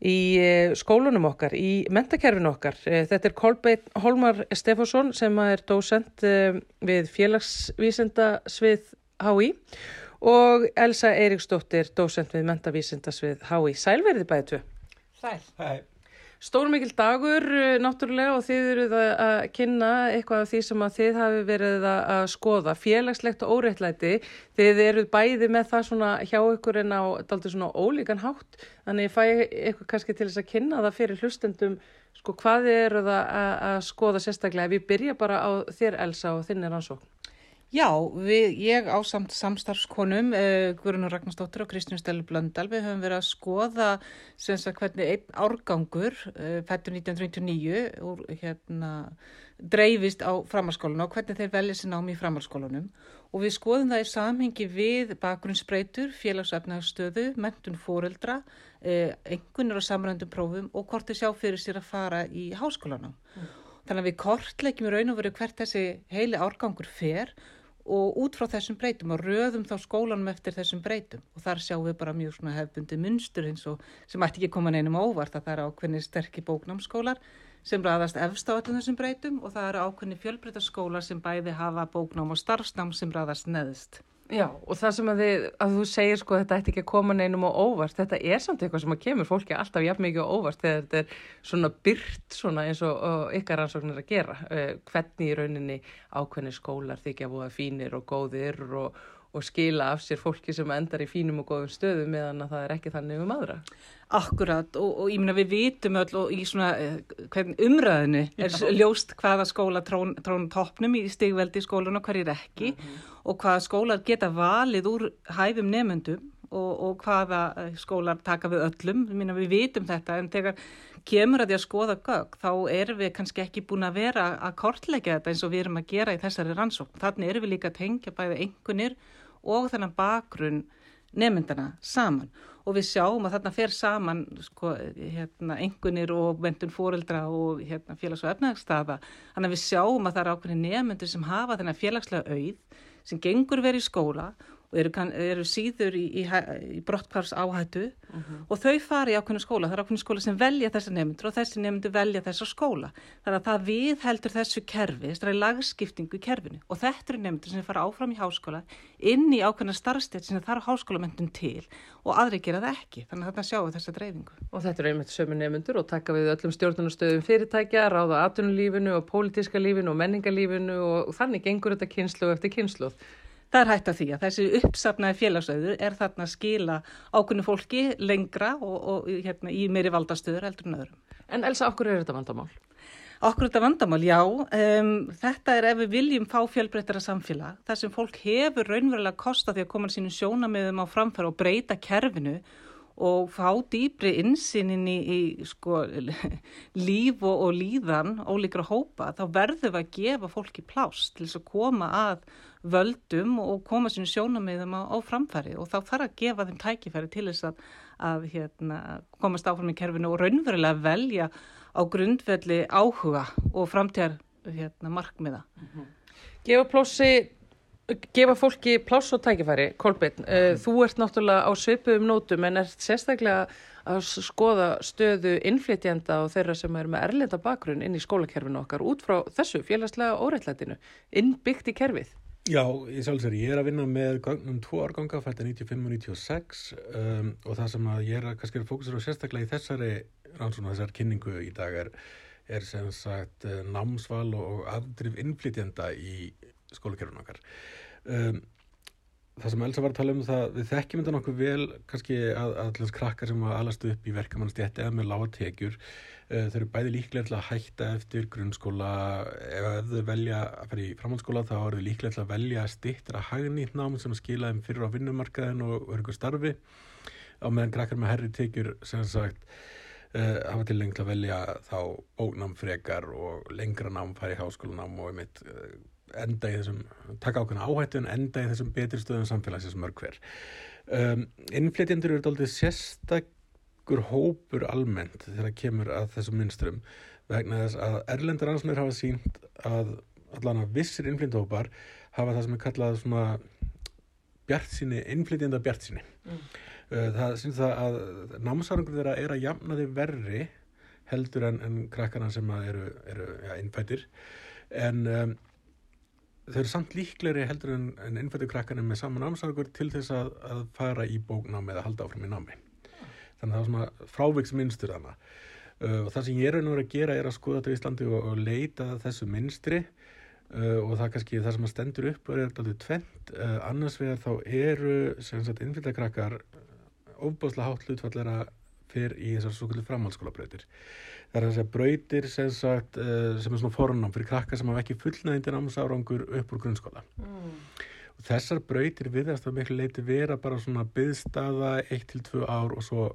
í eh, skólunum okkar, í mentakerfinu okkar. Eh, Þetta er Kolbeinn Holmar Stefánsson sem er dósent eh, við félagsvísindasvið HÍ og Elsa Eiríksdóttir, dósent við mentavísindasvið HÍ. Sælverði bæði tvö. Sæl. Hæ. Stórmikil dagur, eh, náttúrulega, og þið eruð að kynna eitthvað af því sem að þið hafi verið að skoða. Félagslegt og óreittlæti, þið eruð bæði með það svona hjá ykkur en á daldur svona ólíkan hátt. Þannig fæ eitthvað kannski til þess að kynna það fyrir hlustendum, sko, hvað þið eruð að, að, skoða sérstaklega. Ég byrja bara á þér, Elsa, og þinn er ansókn. Já, við, ég á samt samstarfskonum, uh, Guðrunur Ragnarsdóttir og Kristján Stelle Blöndal, við höfum verið að skoða sem sagt hvernig einn árgangur, uh, fættur 1999, úr, hérna, dreifist á framhalskólanu og hvernig þeir velja sér námi í framhalskólanum og við skoðum það í samhengi við bakgrunnsbreytur, félagsefnagstöðu, mentun fóreldra, uh, einhvernir á samrændum prófum og hvort þeir sjá fyrir sér að fara í háskólanum. Þannig að við kortleikjum í raun og veru hvert þessi heili árgangur fer og út frá þessum breytum og röðum þá skólanum eftir þessum breytum og þar sjáum við bara mjög svona hefbundi munstur eins og sem ætti ekki koma neinum óvart að það eru ákveðni sterkir bóknámsskólar sem raðast efst á öllum þessum breytum og það eru ákveðni fjölbreytaskólar sem bæði hafa bóknám og starfsnám sem raðast neðst. Já, og það sem að, þið, að þú segir sko þetta ætti ekki að koma neinum á óvart, þetta er samt eitthvað sem að kemur fólki alltaf jafn mikið á óvart þegar þetta er svona byrt svona eins og, og ykkar rannsóknir að gera. Uh, hvernig í rauninni ákveðni skólar þykja búið fínir og góðir og, og skila af sér fólki sem endar í fínum og góðum stöðum meðan að það er ekki þannig um aðra. Akkurat og, og ég minna við vitum öll og í svona eh, hvern umræðinu er ljóst hvaða skóla trón, trón toppnum í stigveldi skólanu og hverjir ekki og hvaða skólar geta valið úr hæfum nefendum og, og hvaða eh, skólar taka við öllum. Ég minna við vitum þetta en þegar kemur að því að skoða gögg þá erum við kannski ekki búin að vera að kortleggja þetta eins og við erum að gera í þessari rannsókn. Þannig erum við líka að tengja bæði einhvernir og þennan bakgrunn nefndana saman og við sjáum að þarna fer saman sko, hérna, engunir og mentun fóreldra og hérna, félags- og efnagsstaða. Þannig að við sjáum að það eru ákveðin nefndur sem hafa þennan félagslega auð sem gengur verið í skóla og eru, kann, eru síður í, í, í brottkvars áhættu og þau fara í ákveðinu skóla. Það eru ákveðinu skóla sem velja þessa nefndur og þessi nefndur velja þessa skóla. Þannig að það við heldur þessu kerfi, þessari lagskiptingu í kerfinu og þetta eru nefndur sem fara áfram í háskóla inn í ákveðina starfstætt sem þarf háskólamendun til og aðri gera það ekki. Þannig að þarna sjáum við þessa dreifingu. Og þetta eru einmitt sömu nefndur og taka við öllum stjórnunastöðum fyrirtækja, ráða atvinnulífinu og Það er hægt að því að þessi uppsafnaði félagsauður er þarna að skila ákunni fólki lengra og, og hérna, í meiri valdastöður heldur en öðrum. En Elsa, okkur er þetta vandamál? Okkur þetta vandamál, já. Um, þetta er ef við viljum fá fjölbreyttara samfélag, þar sem fólk hefur raunverulega kosta því að koma sínum sjónamiðum á framfæra og breyta kerfinu og fá dýbri insýnin í, í sko, líf og, og líðan ólíkra hópa, þá verðum við að gefa fólki plást til þess að koma að völdum og koma sínum sjónamiðum á, á framfæri og þá þarf að gefa þeim tækifæri til þess að, að hérna, komast áfram í kerfinu og raunverulega velja á grundvelli áhuga og framtíðar hérna, markmiða. Gefa plássi, gefa fólki pláss og tækifæri, Kolbeinn. Uh, þú ert náttúrulega á svipuðum nótum en ert sérstaklega að skoða stöðu innflytjenda og þeirra sem er með erlenda bakgrunn inn í skólakerfinu okkar út frá þessu félagslega óreittlætinu, innbyggt í kerfið. Já, ég sjálfsögur, ég er að vinna með gögnum tvo árganga, fætta 95 og 96 um, og það sem að ég er að kannski að fókusera á sérstaklega í þessari rannsóna, þessari kynningu í dag er, er sem sagt eh, námsval og afdrif innflytjenda í skólakerfinu okkar. Um, það sem Elsa var að tala um það, við þekkjum þetta nokkuð vel kannski að allans krakkar sem að alast upp í verkamannstjætti eða með lága tekjur uh, þau eru bæði líklega til að hætta eftir grunnskóla, ef þau velja að fara í framhaldsskóla þá eru þau líklega til að velja stittra hagnýtt nám sem skila þeim fyrir á vinnumarkaðin og örgu starfi á meðan krakkar með herri tekjur sem sagt uh, hafa til lengt að velja þá bóknám frekar og lengra nám fara í háskólanám og einmitt uh, enda í þessum, taka ákveðna áhættu en enda í þessum betri stöðum samfélagsins mörg hver. Um, innflytjendur eru aldrei sérstakur hópur almennt þegar kemur að þessum minnstrum vegna þess að erlendur ansnur hafa sínt að allan að vissir innflytjendahópar hafa það sem er kallað svona bjartsinni, innflytjenda bjartsinni. Mm. Það syns það að námsárangur þeirra er að jamna þið verri heldur en, en krakkana sem eru, eru ja, innfættir en um, þau eru samt líklegri heldur en, en innfættu krakkanum með saman námsárangur til þess að, að fara í bóknámi eða halda áfram í námi. Þannig að það er svona fráviksmynstur þannig. Uh, það sem ég er verið að gera er að skoða þetta í Íslandi og, og leita þessu minstri uh, og það kannski það sem að stendur upp er alltaf tvent. Uh, annars vegar þá eru sem sagt innflyttakrakkar ofbáslega hátt hlutfallera fyrr í þessar svo kvöldu framhaldsskólabrautir. Það er þessar brautir sem, sagt, uh, sem er svona fornám fyrir krakka sem hafa ekki fullnægindi námsárangur upp úr grunnskóla. Og þessar brautir viðast að miklu leiti vera bara svona byðstaða 1-2 ár og svo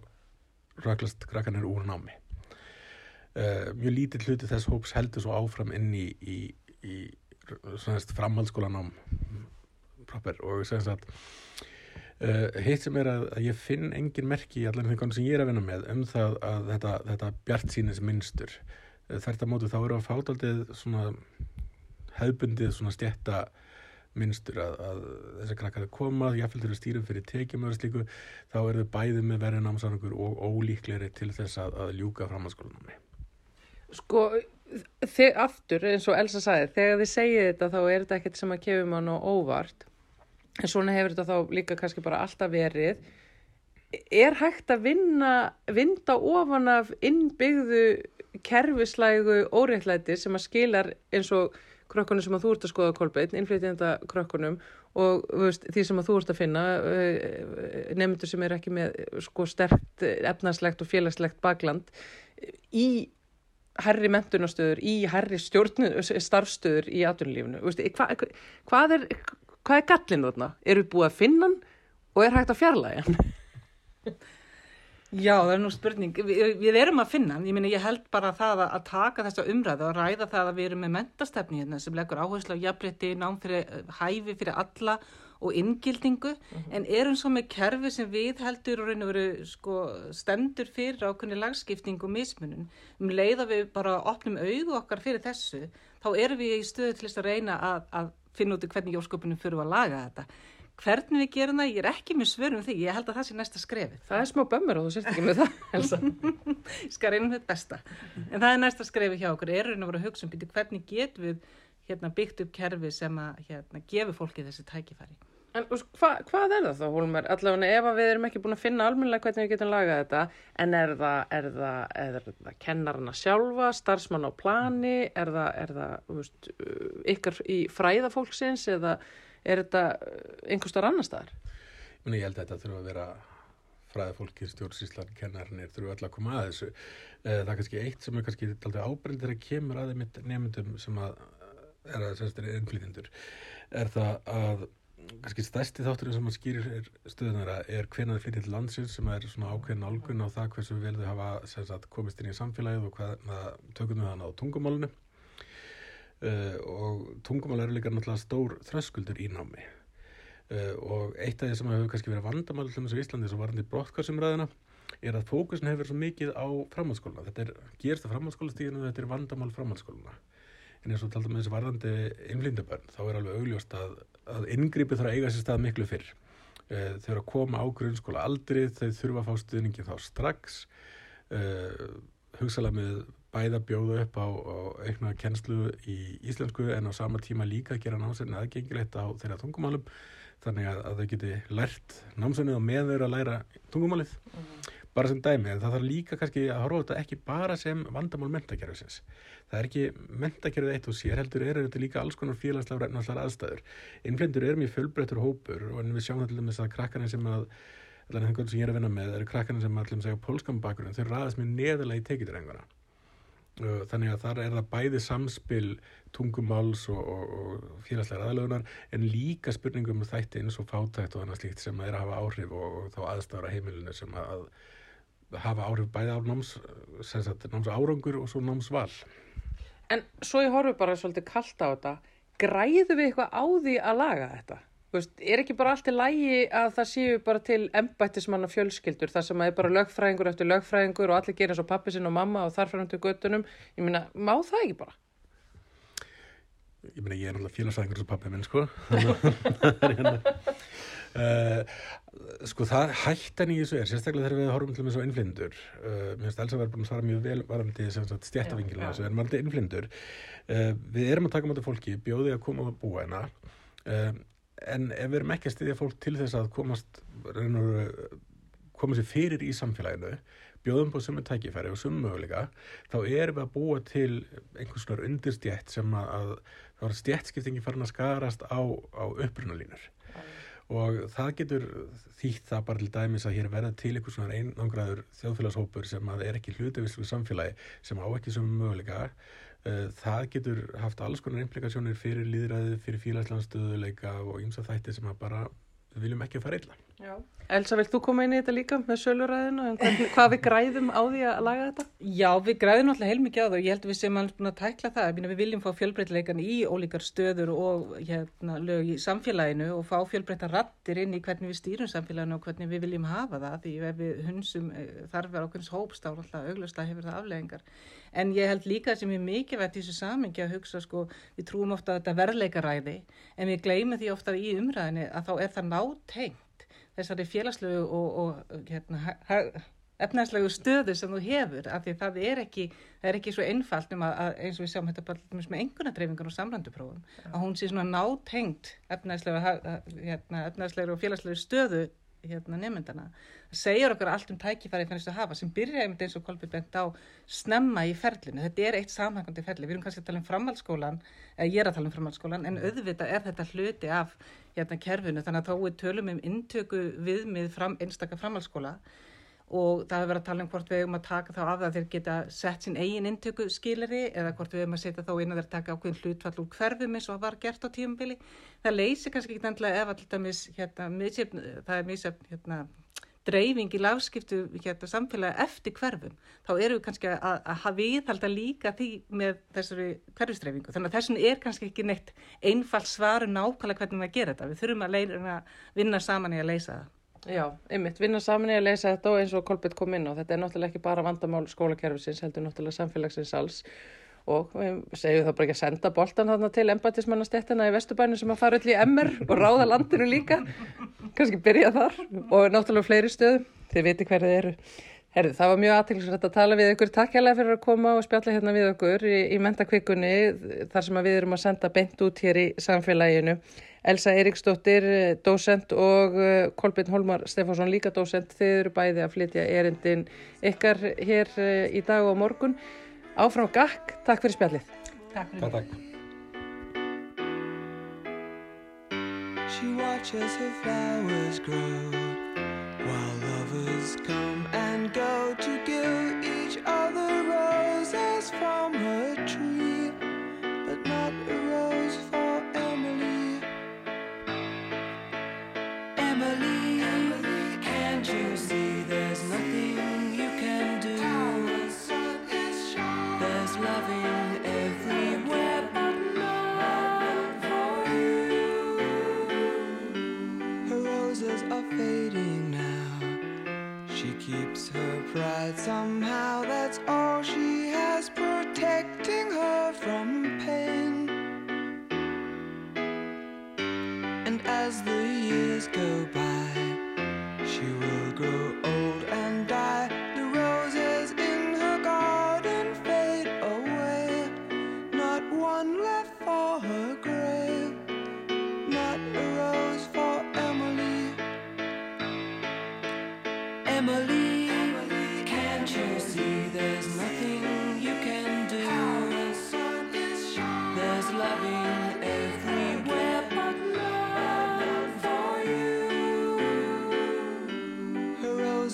raklast krakkanir úr námi. Uh, mjög lítill hluti þess hóps heldur svo áfram inn í, í, í þess framhaldsskólanám proper og sem sagt uh, hitt sem er að, að ég finn engin merki í allan þeim sem ég er að vinna með um það að þetta, þetta bjart sínis minnstur uh, þert að mótu þá eru að fátaldið svona hefbundið svona stjætta minnstur að, að þessi krakkar að koma, jáfnveld eru stýrum fyrir tekjum og slíku, þá eru þau bæði með verið námsárangur og ólíklegri til þess að, að ljúka framhaldsskólanámi. Sko, þið aftur, eins og Elsa sagði, þegar þið segið þetta þá er þetta ekkert sem að kefum mann á óvart. En svona hefur þetta þá líka kannski bara alltaf verið. Er hægt að vinna, vinda ofan af innbyggðu kerfislægu óréttlæti sem að skilar eins og krökkunum sem að þú ert að skoða kolbeinn, innflytjenda krökkunum og veist, því sem að þú ert að finna nefndur sem er ekki með sko sterkt efnarslegt og félagslegt bakland í herri mentunastöður, í herri stjórn starfstöður í hva, hvað er hvað er gallin þarna? Eru búið að finna hann og er hægt að fjarlæga hann? Já, það er nú spurning. Við, við erum að finna hann. Ég minna, ég held bara það að, að taka þessa umræðu og ræða það að við erum með mentastefni hérna sem leggur áherslu á jafnrétti, nám fyrir hæfi fyrir alla og inngildingu, en erum svo með kerfi sem við heldur og og veru sko, stendur fyrir ákveðni lagskipting og mismunum. Um leið að við bara opnum auðu okkar fyrir þessu, þá erum við í stöðu til þess að reyna að, að finna út í hvernig jórsköpunum fyrir að laga þetta. Hvernig við gerum það, ég er ekki með svörum því, ég held að það sé næsta skrefið. Það er smá bömmur og þú sést ekki með það, Elsa. ég skal reyna með þetta besta. En það er næsta skrefið hjá okkur, er raun og veru að hugsa um býti hvernig getum við hérna, byggt upp kerfi sem að hérna, gefi fólki þessi tækifæri. En hva, hvað er það þá, Hólmar? Allavega ef við erum ekki búin að finna almennilega hvernig við getum lagað þetta, en er það, er það, er það kennarna sjálfa, starfsmann á plani, er það, er það veist, ykkar í fræðafólksins eða er þetta einhverstar annar staðar? Ég held að þetta þurfa að vera fræðafólki, stjórnsíslan, kennarnir þurfa öll að koma að þessu. Það er kannski eitt sem er kannski ábreynd þegar kemur að þeim nefndum sem að er að sérstaklega innflýtindur, er það að kannski stærsti þátturinn sem að skýrir stöðunara er þið flyttir til landsins sem er svona ákveðin álgun á það hversu vel þau hafa sagt, komist inn í samfélagið og hvað tökum við þannig á tungumálunu uh, og tungumál eru líka náttúrulega stór þröskuldur í námi. Uh, og eitt af því sem hefur kannski verið vandamál til þessu Íslandi sem varandi brottkværsumræðina er að fókusin hefur svo mikið á framhaldsskóluna þetta er gerst á framhaldsskólastíðinu þetta er vandamál framhaldsskóluna en eins og taldum með þessi varðandi innflýndabörn þá er alveg augljóst að, að inngripi þarf að eiga sér stað miklu fyrr. Uh, þau eru að koma á grunnskóla aldrei þau þurfa að fá stuðningi þá strax. Uh, hugsalega með bæða bjóða upp á, á aukna kennslu í íslensku en á sama tíma líka að gera námsveitinu aðgengilegt á þeirra tungumálum. Þannig að, að þau geti lært námsveitinu og með þau að læra tungumálið. Mm -hmm. Bara sem dæmi en það þarf líka kannski að horfa þetta ekki bara sem vandamál mentakerfisins það er ekki mentakerfið eitt og sér heldur er þetta líka alls konar félagslega ræfnarslar aðstæður. Innflendur er mjög fjölbreyttur hópur og en við sjáum allir með þess að krakkarnir sem að allir einhvern sem ég er að vinna með eru krakkarnir sem allir segja pólskam bakgrunn þau ræðast með neðalega í tekjutrenguna þannig að þar er það bæði samspil tungumáls og, og, og félagslega aðlögunar en líka spurningum um þætti eins og fátækt og annað slíkt sem er að hafa áhrif og, og þá aðstæður á heimilinu sem að hafa áhrif bæði á náms, náms árangur og svo námsval En svo ég horfi bara svolítið kallt á þetta græðu við eitthvað á því að laga þetta? Veist, er ekki bara allt í lægi að það séu bara til embættismanna fjölskyldur þar sem að er bara lögfræðingur eftir lögfræðingur og allir gerir eins og pappi sinn og mamma og þarf fram til göttunum ég meina, má það ekki bara? Ég meina, ég er náttúrulega félagsfræðingur eins og pappi minn, sko hérna, uh, sko það hættan í þessu er sérstaklega þegar við horfum til svo innflindur uh, mér finnst Elsa verður búin að svara mjög vel varandi stjættavingilina þessu, en varandi innflindur uh, við erum að taka máttu fólki bjóði að koma og búa hérna. En ef við erum ekki að styðja fólk til þess að komast koma sér fyrir í samfélaginu bjóðum på sumu tækifæri og sumu möguleika, þá erum við að búa til einhvers svona undirstjætt sem að, að stjættskiptingi farin að skarast á, á upprunalínur og það getur þýtt það bara til dæmis að hér verða til einhvers svona einangraður þjóðfélagshópur sem að er ekki hlutavislu samfélagi sem á ekki sem möguleika Eh, það getur haft alls konar implikasjónir fyrir líðræði, fyrir fílaslandstöðuleika og ymsa þætti sem að bara viljum ekki fara illa. Já. Elsa, vilt þú koma inn í þetta líka með söluræðinu og hvað við græðum á því að laga þetta? Já, við græðum alltaf heilmikið á það og ég held að við séum alveg búin að tækla það. Við viljum fá fjölbreytleikan í ólíkar stöður og hérna, lög í samfélaginu og fá fjölbreyta rattir inn í hvernig við stýrum samfélaginu og hvernig við viljum hafa það. Því ef við hunsum eh, þarfar ákveðins hópst á alltaf auglustlega hefur það afleggingar. En ég held líka sem er mikilvægt í þessu samengi að hugsa sko, við trúum ofta að þetta verðleikaræði en við gleymum því ofta í umræðinu að þá er það nátengt þessari félagslegu og, og hérna, efnæðslegu stöðu sem þú hefur af því það er ekki, það er ekki svo einfalt um að, að eins og við sjáum þetta bara með engunadreifingar og samranduprófum ja. að hún sé svona nátengt efnæðslegu hérna, og félagslegu stöðu hérna, nefndana. Það segjar okkur allt um tækifæri þannig að hafa sem byrja einmitt eins og Kolbjörn bent á snemma í ferlinu. Þetta er eitt samhængandi ferli. Við erum kannski að tala um framhaldsskólan, eða ég er að tala um framhaldsskólan, en auðvitað er þetta hluti af hérna kerfinu þannig að þá er tölum um intöku viðmið fram, einstakar framhaldsskóla og það hefur verið að tala um hvort við hefum að taka þá af það að þeir geta sett sín eigin intöku skilari eða hvort við hefum að setja þá inn að þeir taka ákveðin hlutfall úr hverfum eins og það var gert á tíumbili. Það leysir kannski ekki endilega ef alltaf mis, hérna, misjöfn, það er misjöfn hérna, dreifing í lafskiptu hérna, samfélagi eftir hverfum. Þá eru við kannski að, að viðhalda líka því með þessari hverfustreifingu. Þannig að þessun er kannski ekki neitt einfall svaru um nákvæmlega hvernig við gerum þetta. Við þurfum að vinna saman í að leysa það. Já, einmitt, vinna saman í að leysa þetta og eins og Kolbjörn kom inn á, þetta er náttúrulega ekki bara vandamál skólakerfisins, heldur náttúrulega samfélagsins alls og við segjum þá bara ekki að senda boltan þarna til embatismannastéttina í Vesturbænu sem að fara öll í MR og ráða landinu líka, kannski byrja þar og náttúrulega fleiri stöðum, þið viti hverðið eru. Herði, það var mjög aðtilsvægt að tala við ykkur. Takk hjálpa fyrir að koma og spjalla hérna við okkur í, í mentakvikunni þar sem við erum að senda beint út hér í samfélaginu. Elsa Eiríksdóttir, dósent og eh, Kolbjörn Holmar Stefánsson líka dósent. Þið eru bæði að flytja erindin ykkar hér eh, í dag og morgun. Áfram gakk, takk fyrir spjallið. Takk fyrir. Takk, takk. She watches her flowers grow while lovers come and go to give each other roses from her pride somehow. That's all she has protecting her from pain. And as the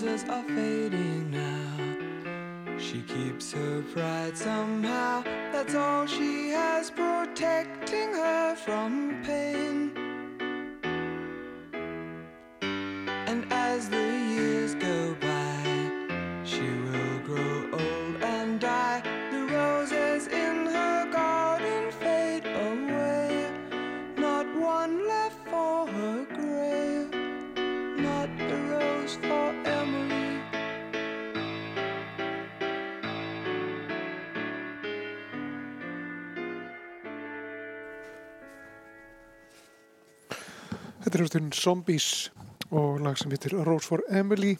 roses are fading now. She keeps her pride somehow. That's all she has protecting her from pain. Er hlustun Zombies og lag sem heitir Rose for Emily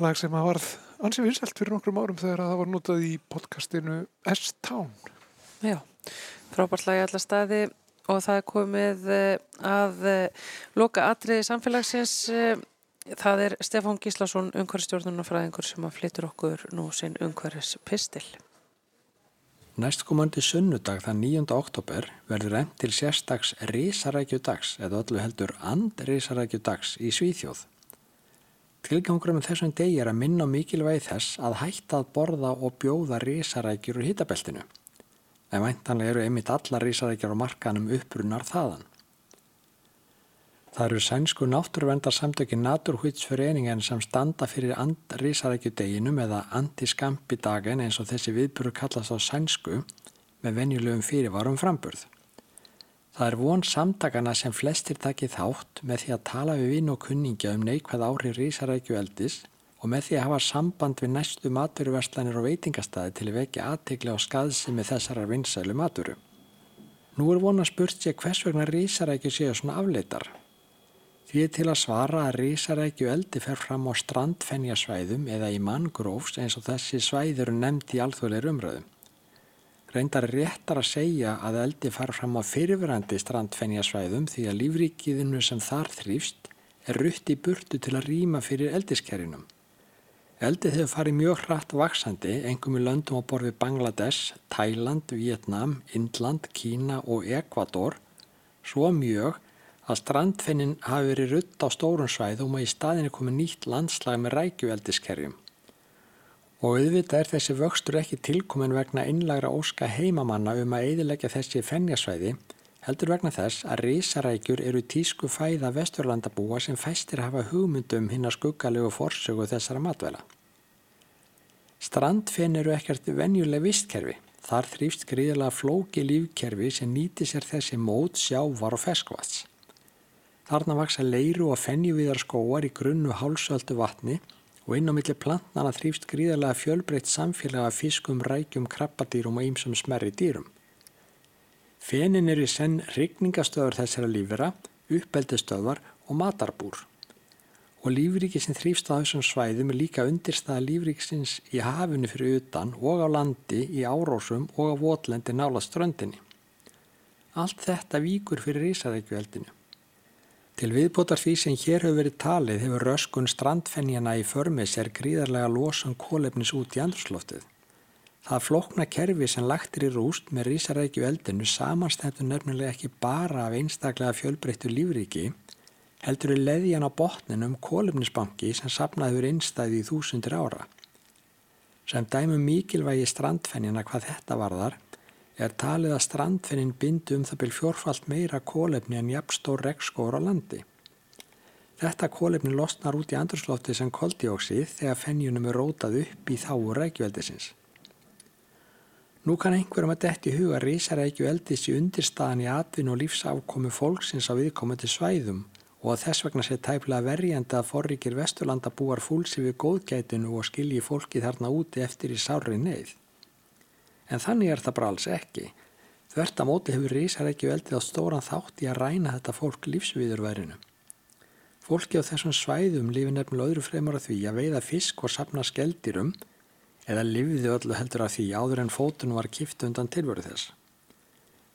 lag sem að varð ansið vinsælt fyrir nokkrum árum þegar það var notað í podcastinu S-Town Já, frábært lag í alla staði og það er komið eh, að eh, loka atriði samfélagsins eh, Það er Stefán Gíslason, umhverfstjórnunarfræðingur sem að flyttur okkur nú sinn umhverfis pistil. Næstkomandi sunnudag þann 9. oktober verður enn til sérstags risarækjudags eða öllu heldur andrisarækjudags í Svíþjóð. Tilgangur með þessum degi er að minna mikilvægi þess að hætta að borða og bjóða risarækjur úr hitabeltinu. En væntanlega eru einmitt alla risarækjur á markanum upprunnar þaðan. Það eru sænsku náttúruvendarsamtökin Naturhvitsföreningen sem standa fyrir andrísarækjudeginum eða antiskampidagen eins og þessi viðburu kallast á sænsku með venjulegum fyrirvarum framburð. Það er von samtakana sem flestir takið þátt með því að tala við vinn og kunningja um neikvæð ári rísarækju eldis og með því að hafa samband við næstu maturverslanir og veitingastæði til að vekja aðtegla á skaðsimi þessarar vinsælu maturu. Nú er von að spurt sér hvers vegna rísarækju séu svona afleitar. Því er til að svara að risarækju eldi fer fram á strandfennjasvæðum eða í manngrófs eins og þessi svæð eru nefnd í alþjóðleir umröðum. Reyndar er réttar að segja að eldi far fram á fyrirverandi strandfennjasvæðum því að lífríkiðinu sem þar þrýfst er rutt í burtu til að rýma fyrir eldiskerinum. Eldið hefur farið mjög hratt vaksandi, engum í löndum á borfi Bangladesh, Thailand, Vietnam, Indland, Kína og Ekvator, svo mjög að strandfinnin hafi verið rutt á stórun svæðum og í staðinni komið nýtt landslag með rækjueldiskerjum. Og auðvitað er þessi vöxtur ekki tilkomin vegna innlagra óska heimamanna um að eidilegja þessi fennjasvæði, heldur vegna þess að risarækjur eru tísku fæða vesturlandabúa sem fæstir hafa hugmyndum hinn að skuggalegu forsögu þessara matvæla. Strandfinn eru ekkert venjuleg vistkerfi. Þar þrýfst gríðilega flóki lífkerfi sem nýti sér þessi mót, sjávar og feskvats. Þarna vaksa leiru og fennjuvíðar skóar í grunnu hálsöldu vatni og inn á milli plantnana þrýfst gríðarlega fjölbreytt samfélaga fiskum, rækjum, krabbadýrum og ýmsum smerri dýrum. Fenin eru í senn rigningastöður þessara lífera, uppeldistöðvar og matarbúr. Og lífriki sem þrýfst á þessum svæðum er líka undirstaða lífriksins í hafinu fyrir utan og á landi, í árósum og á votlendi nála ströndinni. Allt þetta víkur fyrir Ísarækjueldinu. Til viðbótar því sem hér hefur verið talið hefur röskun strandfennjana í förmis er gríðarlega losun kólefnis út í andrusloftið. Það flokna kerfi sem lagtir í rúst með rísarækju eldinu samanstættu nefnilega ekki bara af einstaklega fjölbreyttu lífriki, heldur í leðjan á botninum kólefnisbanki sem sapnaður innstæði í þúsundir ára. Sem dæmum mikilvægi strandfennjana hvað þetta varðar er talið að strandfinnin bindu um það byrj fjórfalt meira kólefni en jafnstór regnskóur á landi. Þetta kólefni losnar út í andurslótti sem koldioksið þegar fennjunum er rótað upp í þáu rækjueldisins. Nú kann einhverjum að detti huga risarækjueldis í undirstaðan í atvinn og lífsafkomi fólksins á viðkomandi svæðum og að þess vegna sé tæplega verjandi að forrikir vesturlanda búar fúlsi við góðgætinu og skilji fólki þarna úti eftir í sári neyð. En þannig er það bara alls ekki. Þvert að móti hefur Rísarækju eldið á stóran þátt í að ræna þetta fólk lífsviðurverinu. Fólki á þessum svæðum lifi nefnilega öðru fremur að því að veiða fisk og sapna skeldirum eða lifiði öllu heldur að því áður en fótunum var kipt undan tilvöru þess.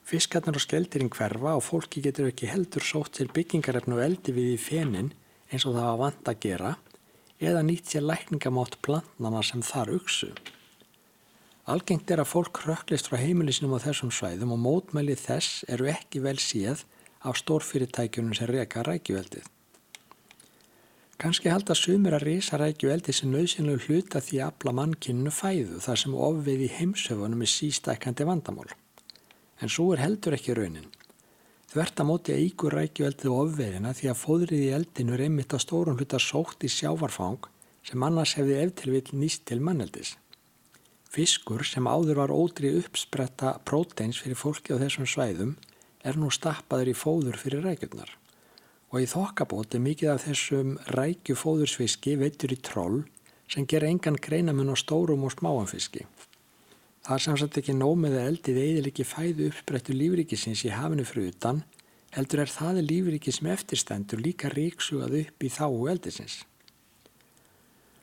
Fiskarnar og skeldirinn hverfa og fólki getur ekki heldur sótt til byggingarefnu og eldi við í fenin eins og það var vant að gera eða nýtt sér lækningamátt plantnana sem þar uksu. Algengt er að fólk rökklist frá heimilisnum á þessum svæðum og mótmælið þess eru ekki vel séð af stórfyrirtækjunum sem reyka rækjuveldið. Kanski halda sumir að reysa rækjuveldið sem nöðsynlegu hluta því að afla mannkinninu fæðu þar sem ofveið í heimsöfunum er sístækandi vandamál. En svo er heldur ekki raunin. Þvert að móti að ígur rækjuveldið ofveiðina því að fóðrið í eldinu er einmitt á stórun hluta sótt í sjávarfang sem annars hefði eftir vil nýst til manneldis. Fiskur sem áður var ódri uppspretta próteins fyrir fólki á þessum svæðum er nú stappaður í fóður fyrir rækjurnar. Og í þokkabót er mikið af þessum rækju fóðursfiski veitur í troll sem ger engan greinamun á stórum og smáanfiski. Það er samsagt ekki nómið að eldið eðil ekki fæðu uppsprettu lífrikisins í hafinu frutan, heldur er það lífriki sem eftirstendur líka ríksugað upp í þá eldisins.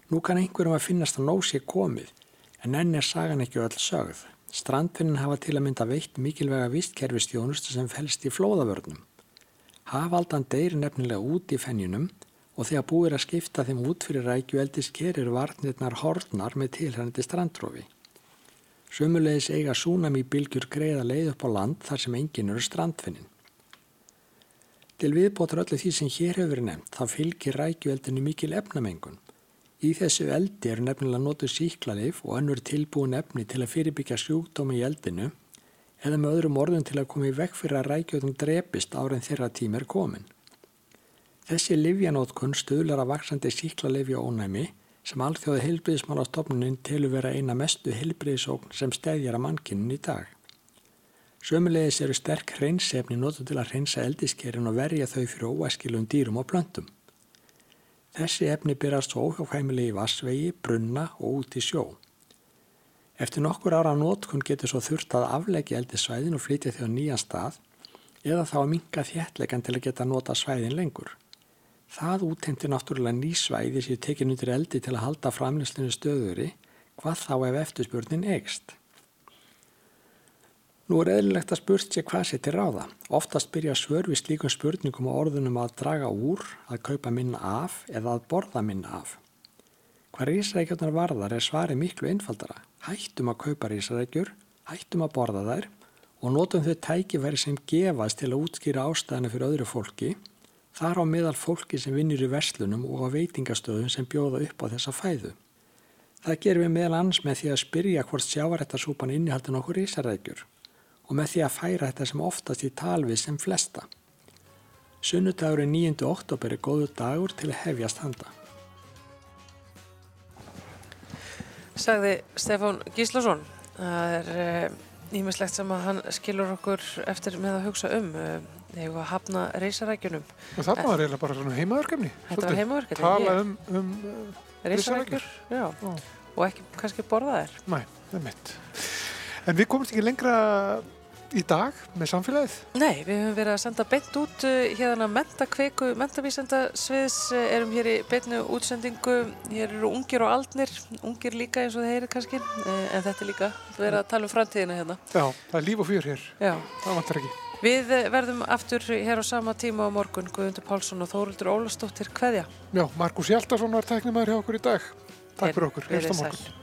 Nú kann einhverjum að finnast að nóg sé komið En enn er sagan ekki öll sögð. Strandfinnin hafa til að mynda veitt mikilvæga vistkerfistjónustu sem fælst í flóðavörnum. Hafaldan deyri nefnilega út í fennjunum og þegar búir að skipta þeim út fyrir rækjueldisker eru varnirnar hornar með tilhærandi strandrófi. Sumulegis eiga súnami bylgjur greiða leið upp á land þar sem engin eru strandfinnin. Til viðbótur öllu því sem hér hefur verið nefnt þá fylgir rækjueldinu mikil efnamengun. Í þessu eldi eru nefnilega notuð síklarleif og önnur tilbúin efni til að fyrirbyggja sjúkdómi í eldinu eða með öðrum orðum til að koma í vekk fyrir að rækjöldum drepist ára en þeirra tím er komin. Þessi livjanótkun stuðlar að vaksandi síklarleifja ónæmi sem alþjóði heilbriðismálastofnunin telur vera eina mestu heilbriðisókn sem stæðjar að mannkynnin í dag. Sömulegis eru sterk hreinsefni notu til að hreinsa eldiskerin og verja þau fyrir óæskilum dýrum og plöntum. Þessi efni byrjast svo óhjáfæmili í vassvegi, brunna og út í sjó. Eftir nokkur ára nótkun getur svo þurft að afleggja eldisvæðin og flytja þau á nýjan stað eða þá að minga þjættlegan til að geta nota svæðin lengur. Það útheimti náttúrulega ný svæði sem tekinn undir eldi til að halda framlýslinu stöðuri, hvað þá ef eftirspurnin eigst. Nú er eðlilegt að spurt sér hvað sér til ráða. Oftast byrja svör við slíkum spurningum og orðunum að draga úr, að kaupa minna af eða að borða minna af. Hvað rísarækjurnar varðar er svari miklu einfaldara. Hættum að kaupa rísarækjur, hættum að borða þær og notum þau tækifæri sem gefast til að útskýra ástæðana fyrir öðru fólki, þar á meðal fólki sem vinnur í verslunum og á veitingastöðum sem bjóða upp á þessa fæðu. Það gerum við meðal annars með því að spyrja hvort sjávarættarsúpan innihaldi nokkur rísarækjur og með því að færa þetta sem oftast í talvið sem flesta. Sunnudagur 9. oktober er góður dagur til að hefjast handa. Sagði Stefán Gíslason. Það er ímislegt sem að hann skilur okkur eftir með að hugsa um. Við að hafna reysarækjunum. Þarna var eiginlega bara svona heimaverkefni. Þetta var heimaverkefni. Tala um, um reysarækjur. Og ekki kannski borða þær. Næ, það er mitt. En við komumst ekki lengra í dag með samfélagið? Nei, við höfum verið að senda beint út uh, hérna mentakveiku, mentavísendasviðs uh, erum hér í beinu útsendingu. Hér eru ungir og aldnir ungir líka eins og þeir eru kannski uh, en þetta er líka verið að tala um framtíðina hérna. Já, það er líf og fjör hér. Já. það vantar ekki. Við verðum aftur hér á sama tíma á morgun. Guðundur Pálsson og Þórildur Ólastóttir Kveðja. Já, Markus Hjaldarsson var tæknumæður hjá okkur í dag. Takk fyrir okkur, eftir sæl. morgun